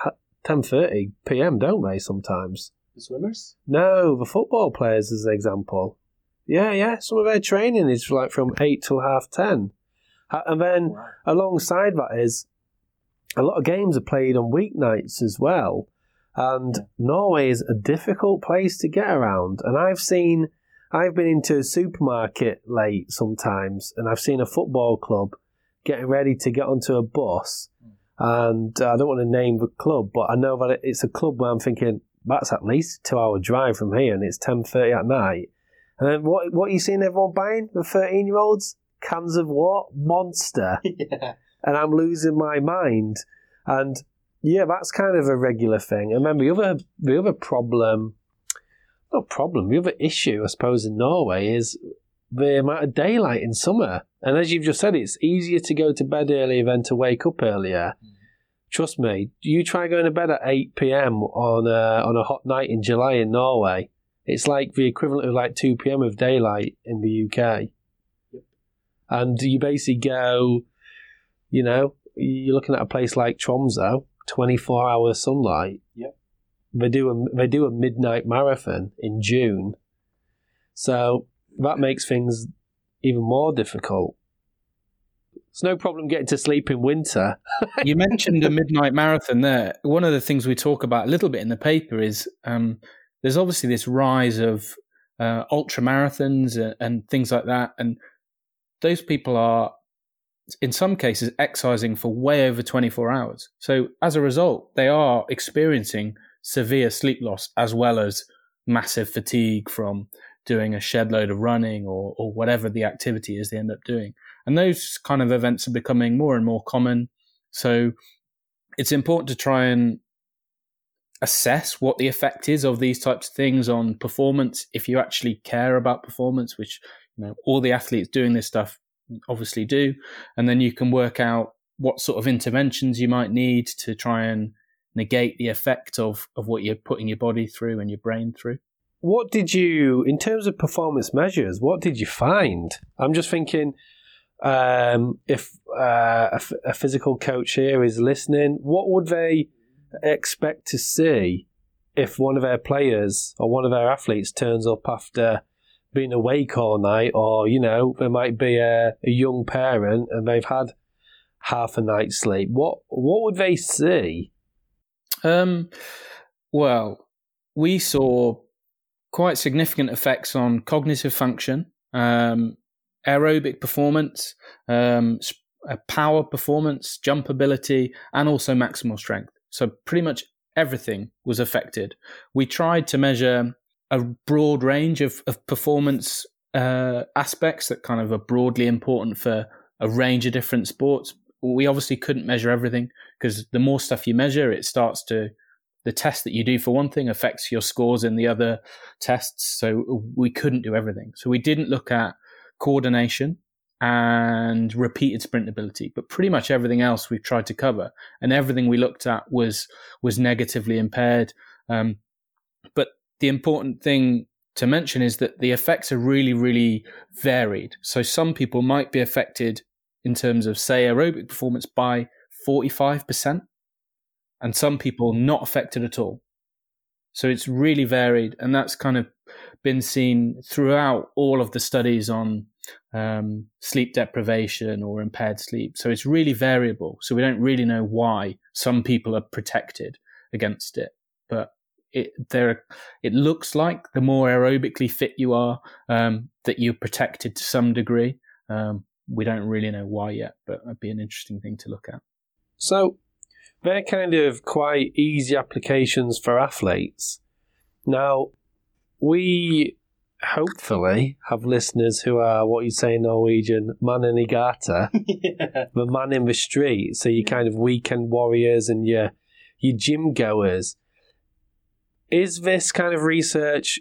ten thirty p.m. Don't they sometimes? The swimmers? No, the football players, as an example. Yeah, yeah. Some of their training is like from eight till half ten, and then wow. alongside that is a lot of games are played on weeknights as well. And yeah. Norway is a difficult place to get around. And I've seen, I've been into a supermarket late sometimes, and I've seen a football club getting ready to get onto a bus. And uh, I don't want to name the club, but I know that it's a club where I'm thinking that's at least a two-hour drive from here, and it's ten thirty at night. And then what? What are you seeing everyone buying? The thirteen-year-olds cans of what? Monster. yeah. And I'm losing my mind. And yeah, that's kind of a regular thing. And then the other the other problem, not problem, the other issue, I suppose, in Norway is the amount of daylight in summer. And as you've just said, it's easier to go to bed earlier than to wake up earlier. Mm. Trust me, you try going to bed at 8 p.m. on a, on a hot night in July in Norway, it's like the equivalent of like 2 p.m. of daylight in the UK. Yep. And you basically go, you know, you're looking at a place like Tromsø, 24 hour sunlight. Yep. They do a, they do a midnight marathon in June. So that makes things even more difficult. It's no problem getting to sleep in winter. you mentioned a midnight marathon there. One of the things we talk about a little bit in the paper is um, there's obviously this rise of uh, ultra marathons and, and things like that. And those people are, in some cases, exercising for way over 24 hours. So as a result, they are experiencing severe sleep loss as well as massive fatigue from doing a shed load of running or, or whatever the activity is they end up doing. And those kind of events are becoming more and more common. So it's important to try and assess what the effect is of these types of things on performance if you actually care about performance, which you know all the athletes doing this stuff obviously do. And then you can work out what sort of interventions you might need to try and negate the effect of, of what you're putting your body through and your brain through what did you, in terms of performance measures, what did you find? I'm just thinking um, if uh, a, a physical coach here is listening, what would they expect to see if one of their players or one of their athletes turns up after being awake all night, or you know, there might be a, a young parent and they've had half a night's sleep. What what would they see? Um, well, we saw quite significant effects on cognitive function, um, aerobic performance, um, power performance, jump ability, and also maximal strength. So pretty much everything was affected. We tried to measure a broad range of, of performance uh, aspects that kind of are broadly important for a range of different sports. We obviously couldn't measure everything because the more stuff you measure, it starts to the test that you do for one thing affects your scores in the other tests. So we couldn't do everything. So we didn't look at coordination and repeated sprint ability, but pretty much everything else we've tried to cover, and everything we looked at was was negatively impaired. Um, but the important thing to mention is that the effects are really, really varied. So some people might be affected in terms of, say, aerobic performance by 45%, and some people not affected at all. So it's really varied, and that's kind of been seen throughout all of the studies on um, sleep deprivation or impaired sleep. So it's really variable. So we don't really know why some people are protected against it, but it there it looks like the more aerobically fit you are, um, that you're protected to some degree. Um, we don't really know why yet, but it'd be an interesting thing to look at. So they're kind of quite easy applications for athletes. Now, we hopefully have listeners who are what you say in Norwegian, mannen i gata, yeah. the man in the street. So you kind of weekend warriors and your your gym goers. Is this kind of research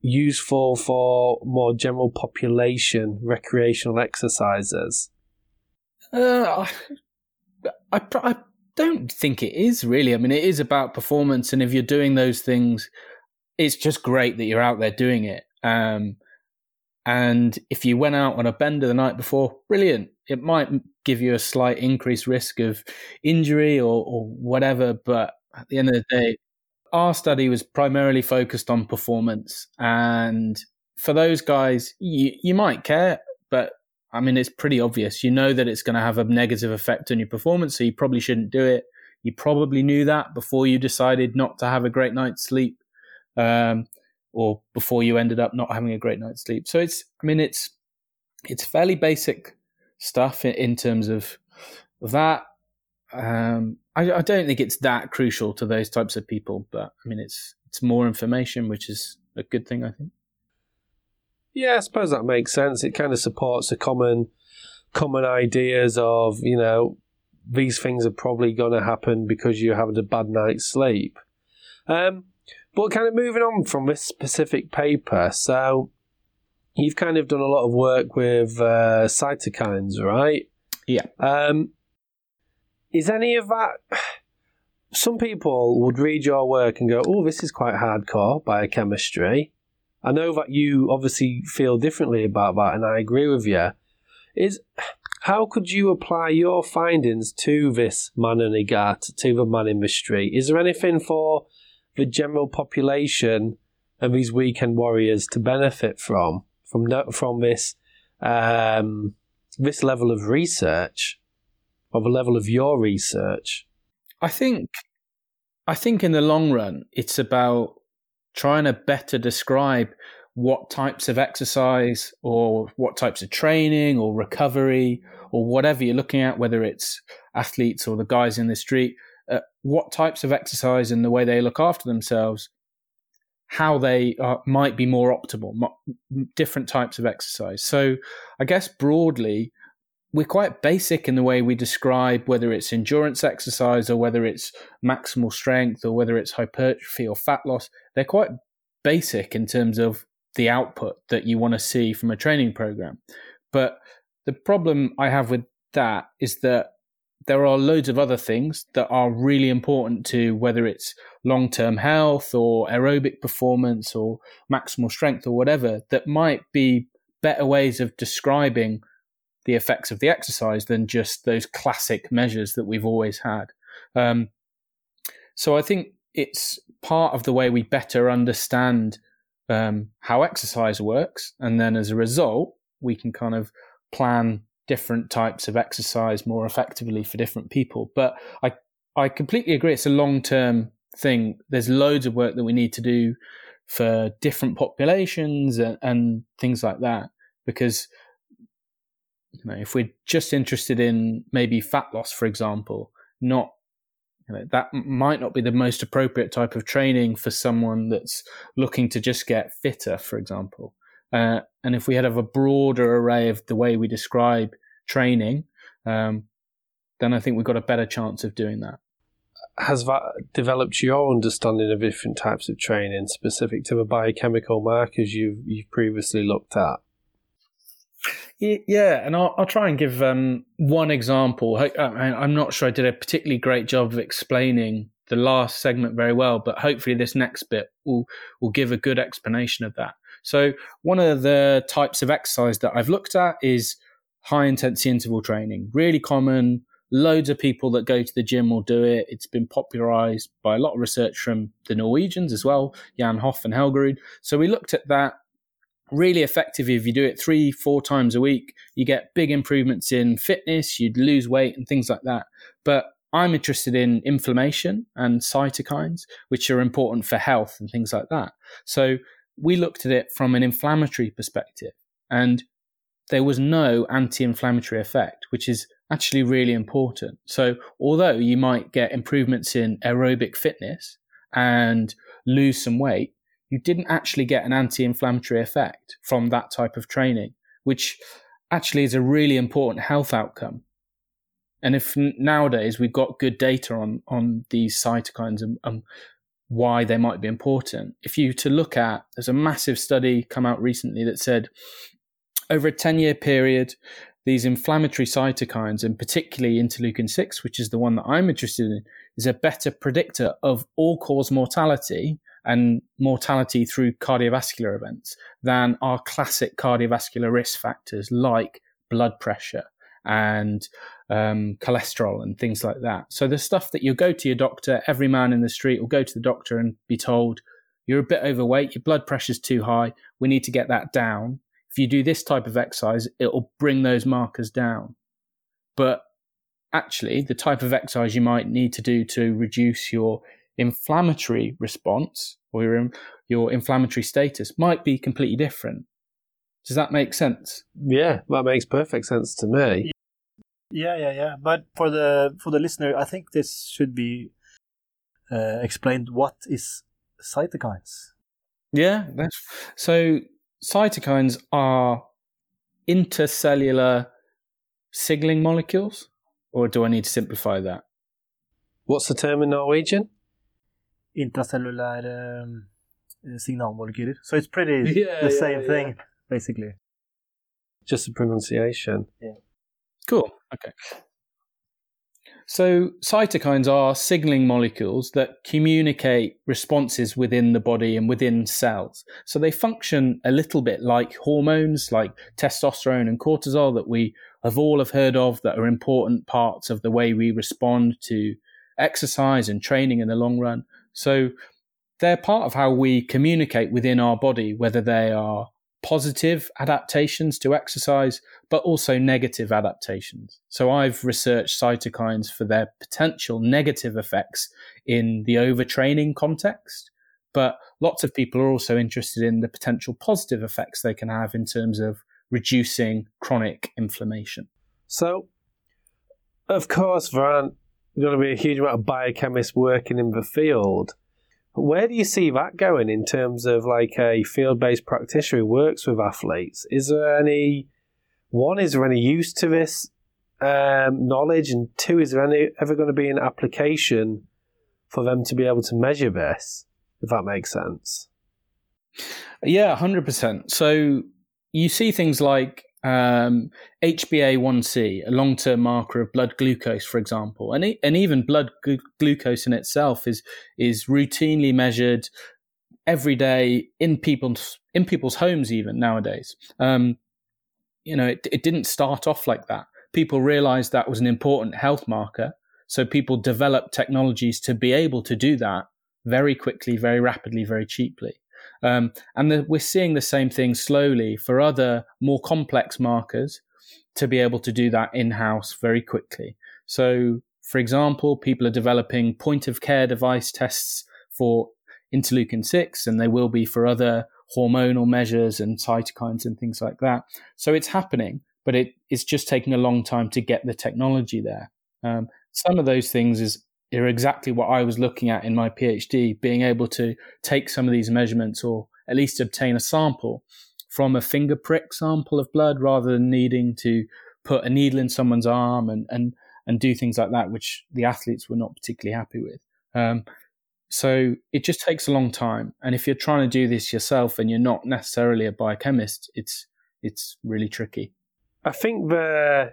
useful for more general population recreational exercises? Uh, I, I don't think it is really. I mean, it is about performance, and if you're doing those things, it's just great that you're out there doing it. Um, and if you went out on a bender the night before, brilliant. It might give you a slight increased risk of injury or, or whatever, but at the end of the day, our study was primarily focused on performance. And for those guys, you, you might care, I mean, it's pretty obvious. You know that it's going to have a negative effect on your performance, so you probably shouldn't do it. You probably knew that before you decided not to have a great night's sleep, um, or before you ended up not having a great night's sleep. So it's, I mean, it's it's fairly basic stuff in, in terms of that. Um, I, I don't think it's that crucial to those types of people, but I mean, it's it's more information, which is a good thing, I think. Yeah, I suppose that makes sense. It kind of supports the common common ideas of, you know, these things are probably going to happen because you're having a bad night's sleep. Um, but kind of moving on from this specific paper, so you've kind of done a lot of work with uh, cytokines, right? Yeah. Um, is any of that? Some people would read your work and go, "Oh, this is quite hardcore biochemistry." I know that you obviously feel differently about that, and I agree with you. Is how could you apply your findings to this man in Igat, to the man in the street? Is there anything for the general population and these weekend warriors to benefit from from from this um, this level of research, or the level of your research? I think, I think in the long run, it's about trying to better describe what types of exercise or what types of training or recovery or whatever you're looking at, whether it's athletes or the guys in the street, uh, what types of exercise and the way they look after themselves, how they are, might be more optimal, different types of exercise. So, I guess broadly, we're quite basic in the way we describe whether it's endurance exercise or whether it's maximal strength or whether it's hypertrophy or fat loss. They're quite basic in terms of the output that you want to see from a training program. But the problem I have with that is that there are loads of other things that are really important to whether it's long term health or aerobic performance or maximal strength or whatever that might be better ways of describing the effects of the exercise than just those classic measures that we've always had. Um, so I think it's part of the way we better understand um, how exercise works, and then as a result, we can kind of plan different types of exercise more effectively for different people. But I I completely agree. It's a long term thing. There's loads of work that we need to do for different populations and, and things like that because you know, if we're just interested in maybe fat loss, for example, not you know, that might not be the most appropriate type of training for someone that's looking to just get fitter, for example. Uh, and if we had a broader array of the way we describe training, um, then I think we've got a better chance of doing that. Has that developed your understanding of different types of training specific to the biochemical markers you've, you've previously looked at? Yeah, and I'll, I'll try and give um, one example. I, I'm not sure I did a particularly great job of explaining the last segment very well, but hopefully this next bit will will give a good explanation of that. So one of the types of exercise that I've looked at is high intensity interval training. Really common. Loads of people that go to the gym will do it. It's been popularized by a lot of research from the Norwegians as well, Jan Hoff and Helgerud. So we looked at that really effective if you do it three, four times a week. You get big improvements in fitness, you'd lose weight and things like that. But I'm interested in inflammation and cytokines, which are important for health and things like that. So we looked at it from an inflammatory perspective, and there was no anti inflammatory effect, which is actually really important. So, although you might get improvements in aerobic fitness and lose some weight, you didn't actually get an anti inflammatory effect from that type of training, which actually is a really important health outcome. And if nowadays we've got good data on, on these cytokines and, and why they might be important, if you to look at, there's a massive study come out recently that said over a 10 year period, these inflammatory cytokines, and particularly interleukin 6, which is the one that I'm interested in, is a better predictor of all cause mortality and mortality through cardiovascular events than our classic cardiovascular risk factors like blood pressure and um, cholesterol and things like that. So the stuff that you go to your doctor, every man in the street will go to the doctor and be told, you're a bit overweight, your blood pressure's too high, we need to get that down. If you do this type of exercise, it will bring those markers down. But actually, the type of exercise you might need to do to reduce your inflammatory response or your, your inflammatory status might be completely different. Does that make sense? Yeah, that makes perfect sense to me. Yeah, yeah, yeah. But for the for the listener, I think this should be uh, explained. What is cytokines? Yeah, that's so. Cytokines are intercellular signaling molecules, or do I need to simplify that? What's the term in Norwegian? Intracellular um, signalmolekyler. So it's pretty Yeah, the yeah, same yeah. thing, basically. Just the pronunciation. Yeah. Cool. Okay. So cytokines are signaling molecules that communicate responses within the body and within cells. So they function a little bit like hormones, like testosterone and cortisol that we have all have heard of that are important parts of the way we respond to exercise and training in the long run. So they're part of how we communicate within our body, whether they are positive adaptations to exercise, but also negative adaptations. So I've researched cytokines for their potential negative effects in the overtraining context. But lots of people are also interested in the potential positive effects they can have in terms of reducing chronic inflammation. So, of course, aren't going to be a huge amount of biochemists working in the field. Where do you see that going in terms of like a field based practitioner who works with athletes? Is there any, one, is there any use to this um, knowledge? And two, is there any, ever going to be an application for them to be able to measure this, if that makes sense? Yeah, 100%. So you see things like um, HbA1c, a long-term marker of blood glucose, for example, and, and even blood glu- glucose in itself is is routinely measured every day in people's in people's homes, even nowadays. Um, you know, it, it didn't start off like that. People realized that was an important health marker, so people developed technologies to be able to do that very quickly, very rapidly, very cheaply. Um, and the, we're seeing the same thing slowly for other more complex markers to be able to do that in house very quickly. So, for example, people are developing point of care device tests for interleukin 6, and they will be for other hormonal measures and cytokines and things like that. So, it's happening, but it, it's just taking a long time to get the technology there. Um, some of those things is are exactly what I was looking at in my PhD, being able to take some of these measurements or at least obtain a sample from a finger prick sample of blood rather than needing to put a needle in someone's arm and, and, and do things like that, which the athletes were not particularly happy with. Um, so it just takes a long time. And if you're trying to do this yourself and you're not necessarily a biochemist, it's, it's really tricky. I think the the,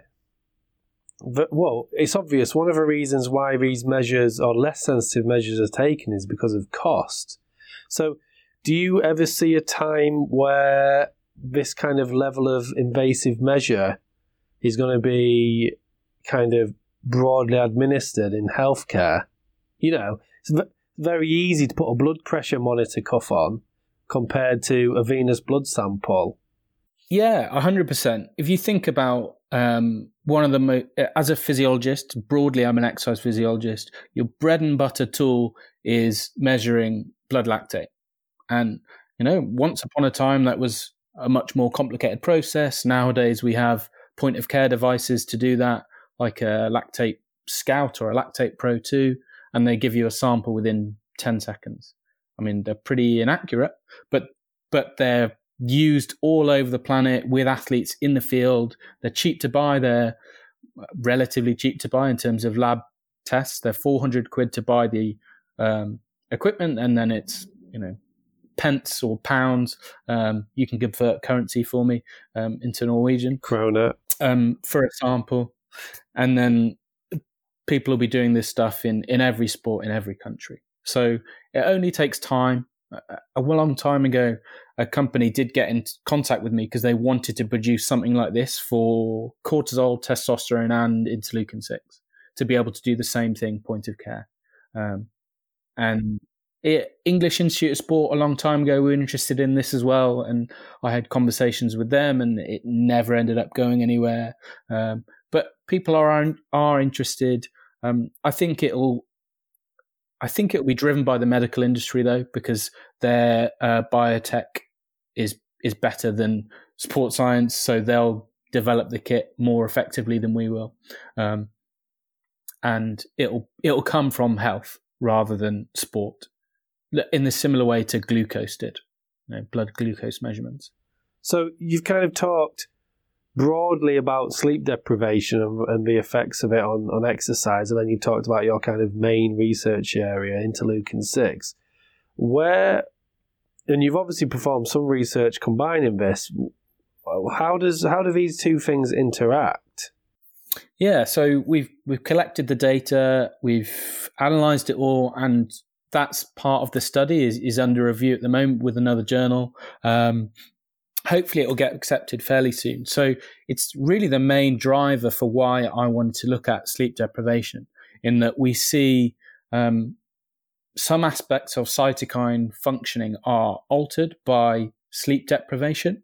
well, it's obvious. One of the reasons why these measures or less sensitive measures are taken is because of cost. So, do you ever see a time where this kind of level of invasive measure is going to be kind of broadly administered in healthcare? You know, it's very easy to put a blood pressure monitor cuff on compared to a venous blood sample. Yeah, 100%. If you think about um, one of the, mo- as a physiologist, broadly, I'm an exercise physiologist, your bread and butter tool is measuring blood lactate. And, you know, once upon a time, that was a much more complicated process. Nowadays, we have point of care devices to do that, like a lactate scout or a lactate pro 2, and they give you a sample within 10 seconds. I mean, they're pretty inaccurate, but but they're used all over the planet with athletes in the field. They're cheap to buy. They're relatively cheap to buy in terms of lab tests. They're 400 quid to buy the um, equipment, and then it's you know pence or pounds. Um, you can convert currency for me um, into Norwegian Krona. um, for example. and then people will be doing this stuff in in every sport in every country. So it only takes time. A long time ago, a company did get in contact with me because they wanted to produce something like this for cortisol, testosterone, and interleukin 6 to be able to do the same thing point of care. Um, and it, English Institute of Sport a long time ago were interested in this as well, and I had conversations with them, and it never ended up going anywhere. Um, but people are are interested. Um, I think it'll I think it'll be driven by the medical industry though, because their uh, biotech is is better than sports science, so they'll develop the kit more effectively than we will, um, and it'll it'll come from health rather than sport, in the similar way to glucose did, you know, blood glucose measurements. So you've kind of talked broadly about sleep deprivation and, and, the effects of it on, on exercise, and then you've talked about your kind of main research area, interleukin 6. Where, and you've obviously performed some research combining this. How does how do these two things interact? Yeah, so we've we've collected the data, we've analysed it all, and that's part of the study is, is under review at the moment with another journal. Um, hopefully it will get accepted fairly soon. So it's really the main driver for why I wanted to look at sleep deprivation, in that we see um, some aspects of cytokine functioning are altered by sleep deprivation.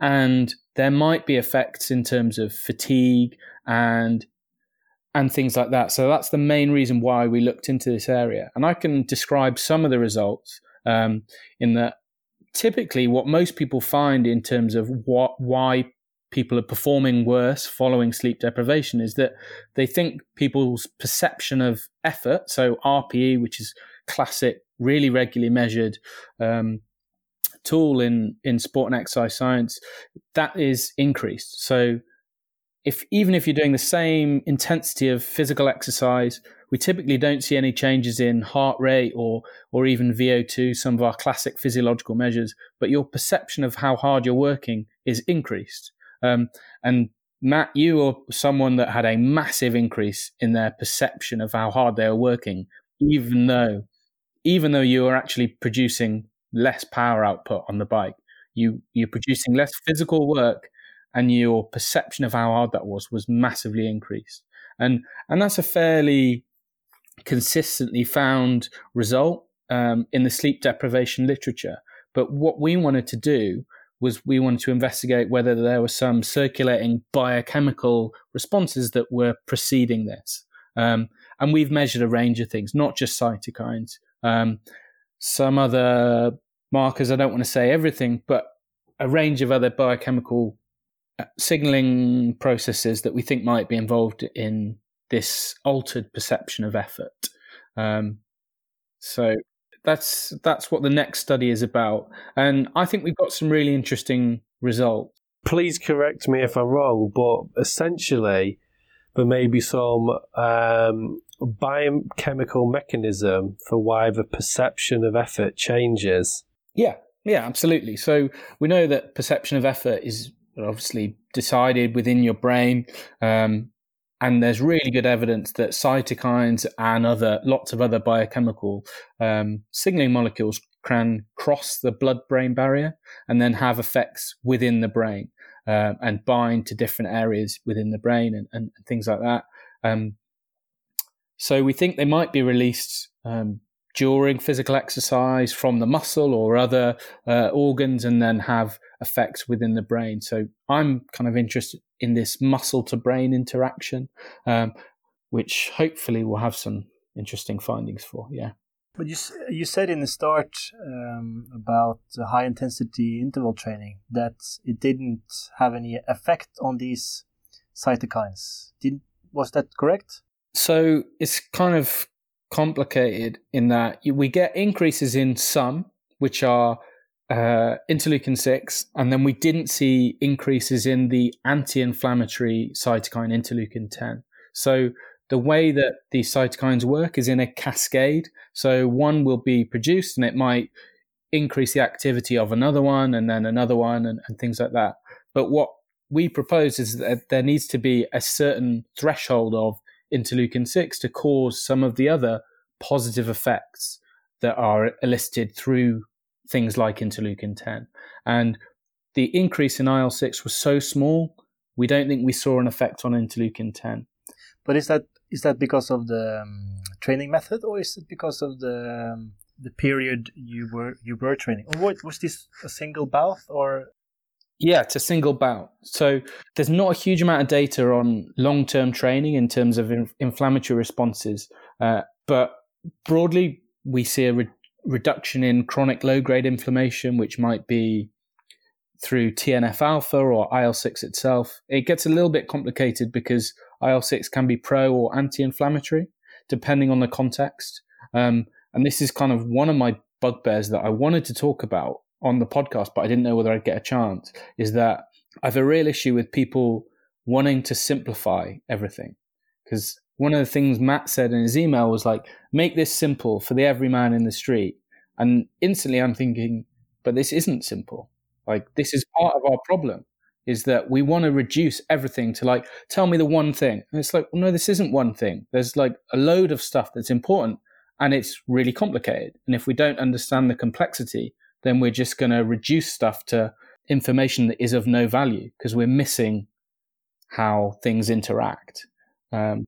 And there might be effects in terms of fatigue and and things like that. So that's the main reason why we looked into this area. And I can describe some of the results um, in that typically what most people find in terms of what why people are performing worse following sleep deprivation is that they think people's perception of effort, so RPE, which is classic, really regularly measured um, tool in in sport and exercise science, that is increased. So if even if you're doing the same intensity of physical exercise we typically don't see any changes in heart rate or or even VO2, some of our classic physiological measures, but your perception of how hard you're working is increased. Um, and Matt, you are someone that had a massive increase in their perception of how hard they are working, even though even though you are actually producing less power output on the bike. You you're producing less physical work and your perception of how hard that was was massively increased. And and that's a fairly consistently found result um, in the sleep deprivation literature. But what we wanted to do was we wanted to investigate whether there were some circulating biochemical responses that were preceding this. Um, and we've measured a range of things, not just cytokines. Um, some other markers, I don't want to say everything, but a range of other biochemical uh, signaling processes that we think might be involved in this altered perception of effort. Um, so that's that's what the next study is about, and I think we've got some really interesting results. Please correct me if I'm wrong, but essentially there may be some um, biochemical mechanism for why the perception of effort changes. Yeah, yeah, absolutely. So we know that perception of effort is obviously decided within your brain. Um, and there's really good evidence that cytokines and other lots of other biochemical um, signaling molecules can cross the blood-brain barrier and then have effects within the brain uh, and bind to different areas within the brain and, and, things like that. Um, so we think they might be released um, during physical exercise from the muscle or other uh, organs and then have effects within the brain. So I'm kind of interested in this muscle to brain interaction, um, which hopefully will have some interesting findings for. Yeah. But you you said in the start um, about high intensity interval training that it didn't have any effect on these cytokines. Did was that correct? So it's kind of complicated in that we get increases in some, which are uh, interleukin 6, and then we didn't see increases in the anti inflammatory cytokine interleukin 10. So the way that these cytokines work is in a cascade. So one will be produced and it might increase the activity of another one and then another one and, and things like that. But what we propose is that there needs to be a certain threshold of interleukin 6 to cause some of the other positive effects that are elicited through things like interleukin 10. And the increase in IL 6 was so small, we don't think we saw an effect on interleukin 10. But is that is that because of the um, training method, or is it because of the um, the period you were you were training? Or what, was this a single bout or? Yeah, it's a single bout. So there's not a huge amount of data on long term training in terms of in- inflammatory responses, uh, but broadly we see a re- reduction in chronic low grade inflammation, which might be through TNF alpha or IL 6 itself. It gets a little bit complicated because IL 6 can be pro or anti inflammatory, depending on the context. Um, and this is kind of one of my bugbears that I wanted to talk about on the podcast, but I didn't know whether I'd get a chance. Is that I have a real issue with people wanting to simplify everything. Because one of the things Matt said in his email was like, make this simple for the everyman in the street. And instantly I'm thinking, but this isn't simple. Like, this is part of our problem is that we want to reduce everything to like, tell me the one thing. And it's like, well, no, this isn't one thing. There's like a load of stuff that's important and it's really complicated. And if we don't understand the complexity, then we're just going to reduce stuff to information that is of no value because we're missing how things interact, um,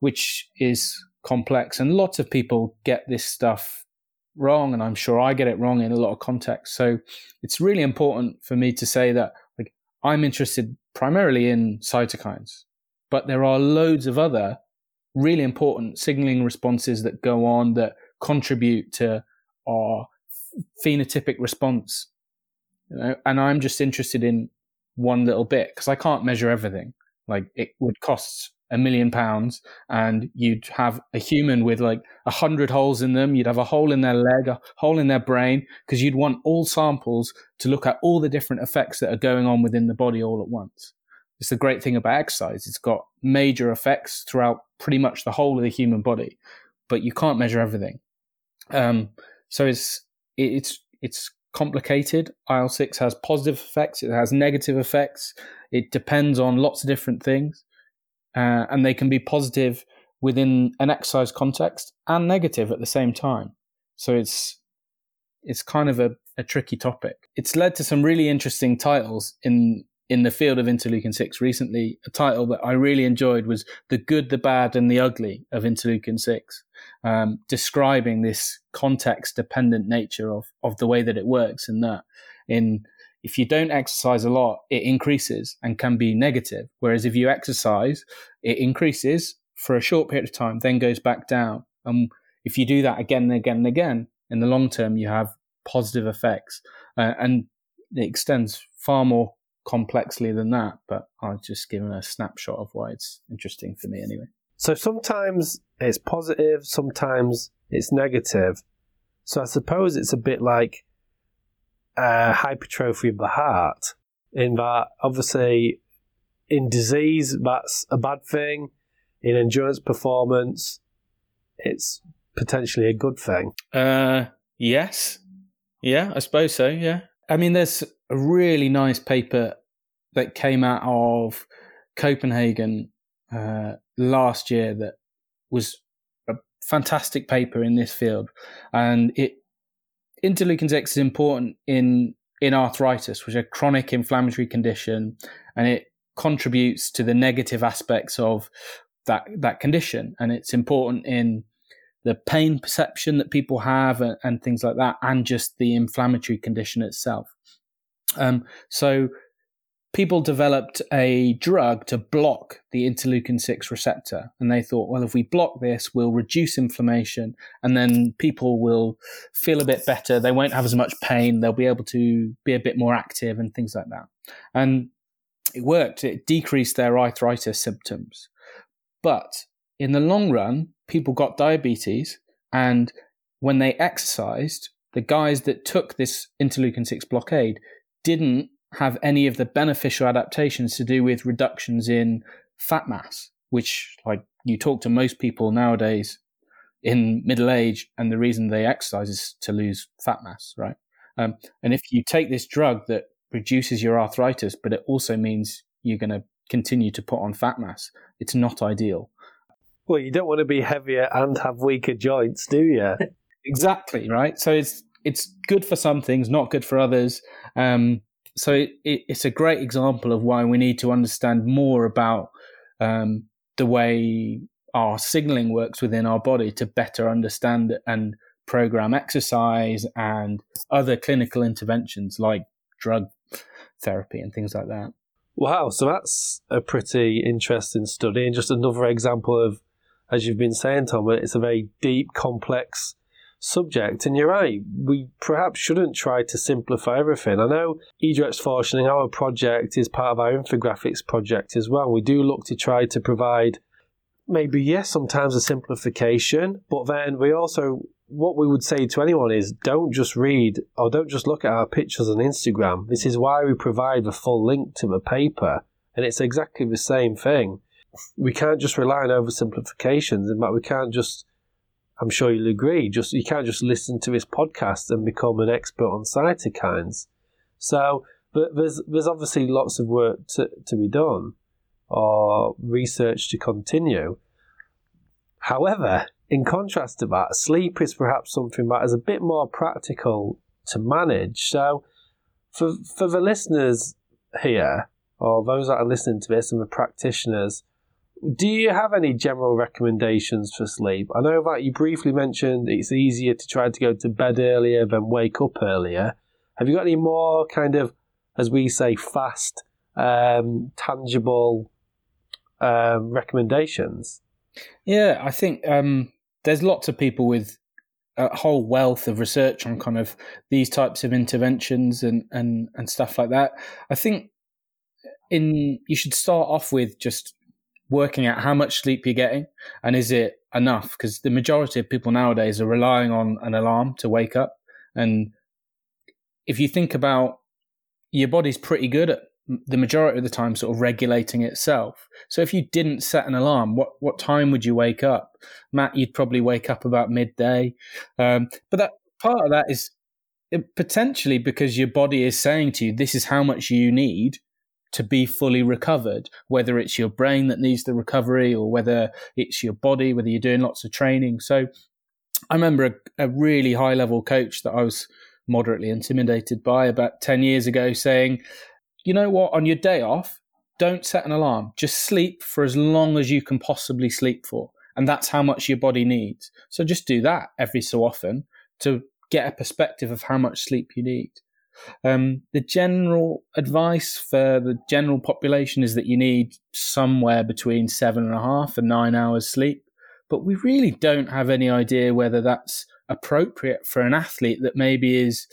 which is complex. And lots of people get this stuff wrong, and I'm sure I get it wrong in a lot of contexts. So it's really important for me to say that like I'm interested primarily in cytokines, but there are loads of other really important signaling responses that go on that contribute to our phenotypic response. You know? And I'm just interested in one little bit because I can't measure everything. Like it would cost a million pounds and you'd have a human with like a hundred holes in them. You'd have a hole in their leg, a hole in their brain, because you'd want all samples to look at all the different effects that are going on within the body all at once. It's the great thing about exercise. It's got major effects throughout pretty much the whole of the human body, but you can't measure everything. Um, so it's, it's, it's complicated. IL 6 has positive effects. It has negative effects. It depends on lots of different things uh, and they can be positive within an exercise context and negative at the same time. So it's it's kind of a, a tricky topic. It's led to some really interesting titles in in the field of interleukin six recently. A title that I really enjoyed was "The Good, the Bad, and the Ugly of Interleukin six, um, describing this context dependent nature of of the way that it works, and that in if you don't exercise a lot, it increases and can be negative. Whereas if you exercise, it increases for a short period of time, then goes back down. And if you do that again and again and again, in the long term, you have positive effects. Uh, and it extends far more complexly than that. But I've just given a snapshot of why it's interesting for me anyway. So sometimes it's positive, sometimes it's negative. So I suppose it's a bit like uh, hypertrophy of the heart, in that obviously in disease that's a bad thing, in endurance performance, it's potentially a good thing. Uh, yes, yeah, I suppose so. Yeah, I mean, there's a really nice paper that came out of Copenhagen uh, last year that was a fantastic paper in this field, and it interleukin 6 is important in in arthritis, which is a chronic inflammatory condition, and it contributes to the negative aspects of that that condition. And it's important in the pain perception that people have and, and things like that, and just the inflammatory condition itself. Um, so people developed a drug to block the interleukin 6 receptor. And they thought, well, if we block this, we'll reduce inflammation and then people will feel a bit better. They won't have as much pain. They'll be able to be a bit more active and things like that. And it worked. It decreased their arthritis symptoms. But in the long run, people got diabetes. And when they exercised, the guys that took this interleukin 6 blockade didn't have any of the beneficial adaptations to do with reductions in fat mass, which, like, you talk to most people nowadays in middle age, and the reason they exercise is to lose fat mass, right? Um, and if you take this drug that reduces your arthritis, but it also means you're going to continue to put on fat mass, it's not ideal. Well, you don't want to be heavier and have weaker joints, do you? exactly right. So it's it's good for some things, not good for others. Um, so it, it, it's a great example of why we need to understand more about um, the way our signaling works within our body to better understand and program exercise and other clinical interventions like drug therapy and things like that. Wow, so that's a pretty interesting study and just another example of, as you've been saying, Tom, it's a very deep, complex subject. And you're right, we perhaps shouldn't try to simplify everything. I know Edrex Idrettsforskning, our project, is part of our infographics project as well. We do look to try to provide maybe, yes, sometimes a simplification, but then we also, what we would say to anyone is don't just read or don't just look at our pictures on Instagram. This is why we provide the full link to the paper. And it's exactly the same thing. We can't just rely on oversimplifications. In fact, we can't just I'm sure you'll agree. Just you can't just listen to this podcast and become an expert on cytokines. So, but there's there's obviously lots of work to, to be done or research to continue. However, in contrast to that, sleep is perhaps something that is a bit more practical to manage. So, for for the listeners here, or those that are listening to this and the practitioners, do you have any general recommendations for sleep? I know that you briefly mentioned it's easier to try to go to bed earlier than wake up earlier. Have you got any more kind of, as we say, fast, um, tangible um, recommendations? Yeah, I think um, there's lots of people with a whole wealth of research on kind of these types of interventions and, and, and stuff like that. I think in you should start off with just working out how much sleep you're getting and is it enough? Because the majority of people nowadays are relying on an alarm to wake up. And if you think about your body's pretty good at the majority of the time sort of regulating itself. So if you didn't set an alarm, what what time would you wake up? Matt, you'd probably wake up about midday. Um, but that part of that is potentially because your body is saying to you, this is how much you need to be fully recovered, whether it's your brain that needs the recovery or whether it's your body, whether you're doing lots of training. So I remember a, a really high level coach that I was moderately intimidated by about 10 years ago saying, you know what, on your day off, don't set an alarm. Just sleep for as long as you can possibly sleep for. And that's how much your body needs. So just do that every so often to get a perspective of how much sleep you need. Um, the general advice for the general population is that you need somewhere between seven and a half and nine hours sleep. But we really don't have any idea whether that's appropriate for an athlete that maybe is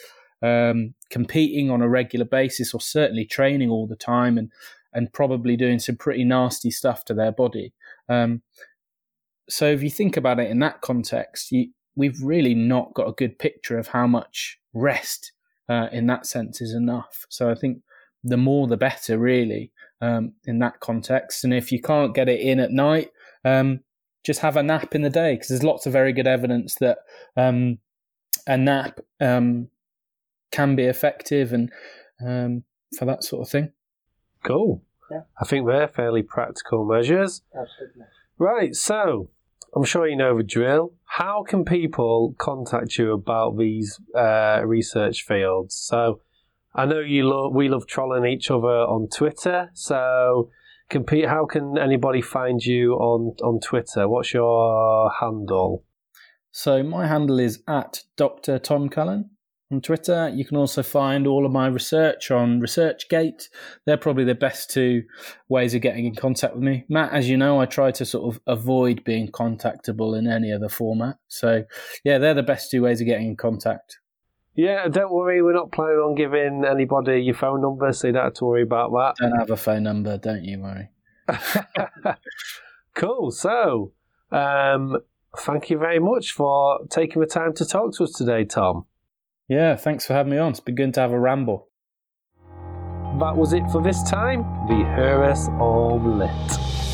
um, competing on a regular basis or certainly training all the time and, and probably doing some pretty nasty stuff to their body. Um, so if you think about it in that context, you, we've really not got a good picture of how much rest uh, in that sense is enough. So I think the more the better, really, um, in that context. And if you can't get it in at night, um, just have a nap in the day because there's lots of very good evidence that um, a nap um, can be effective and um, for that sort of thing. Cool. Yeah. I think they're fairly practical measures. Absolutely. Right. So I'm sure you know the drill. How can people contact you about these uh, research fields? So, I know you love we love trolling each other on Twitter. So, compete. How can anybody find you on on Twitter? What's your handle? So my handle is at Dr. Tom Cullen on Twitter. You can also find all of my research on ResearchGate. They're probably the best two ways of getting in contact with me. Matt, as you know, I try to sort of avoid being contactable in any other format. So, yeah, they're the best two ways of getting in contact. Yeah, don't worry, we're not planning on giving anybody your phone number, so you don't have to worry about that. Don't have a phone number, don't you worry. cool. So, um, thank you very much for taking the time to talk to us today, Tom. Yeah, thanks for having me on. It's been good to have a ramble. That was it for this time. The Hearus All Lit.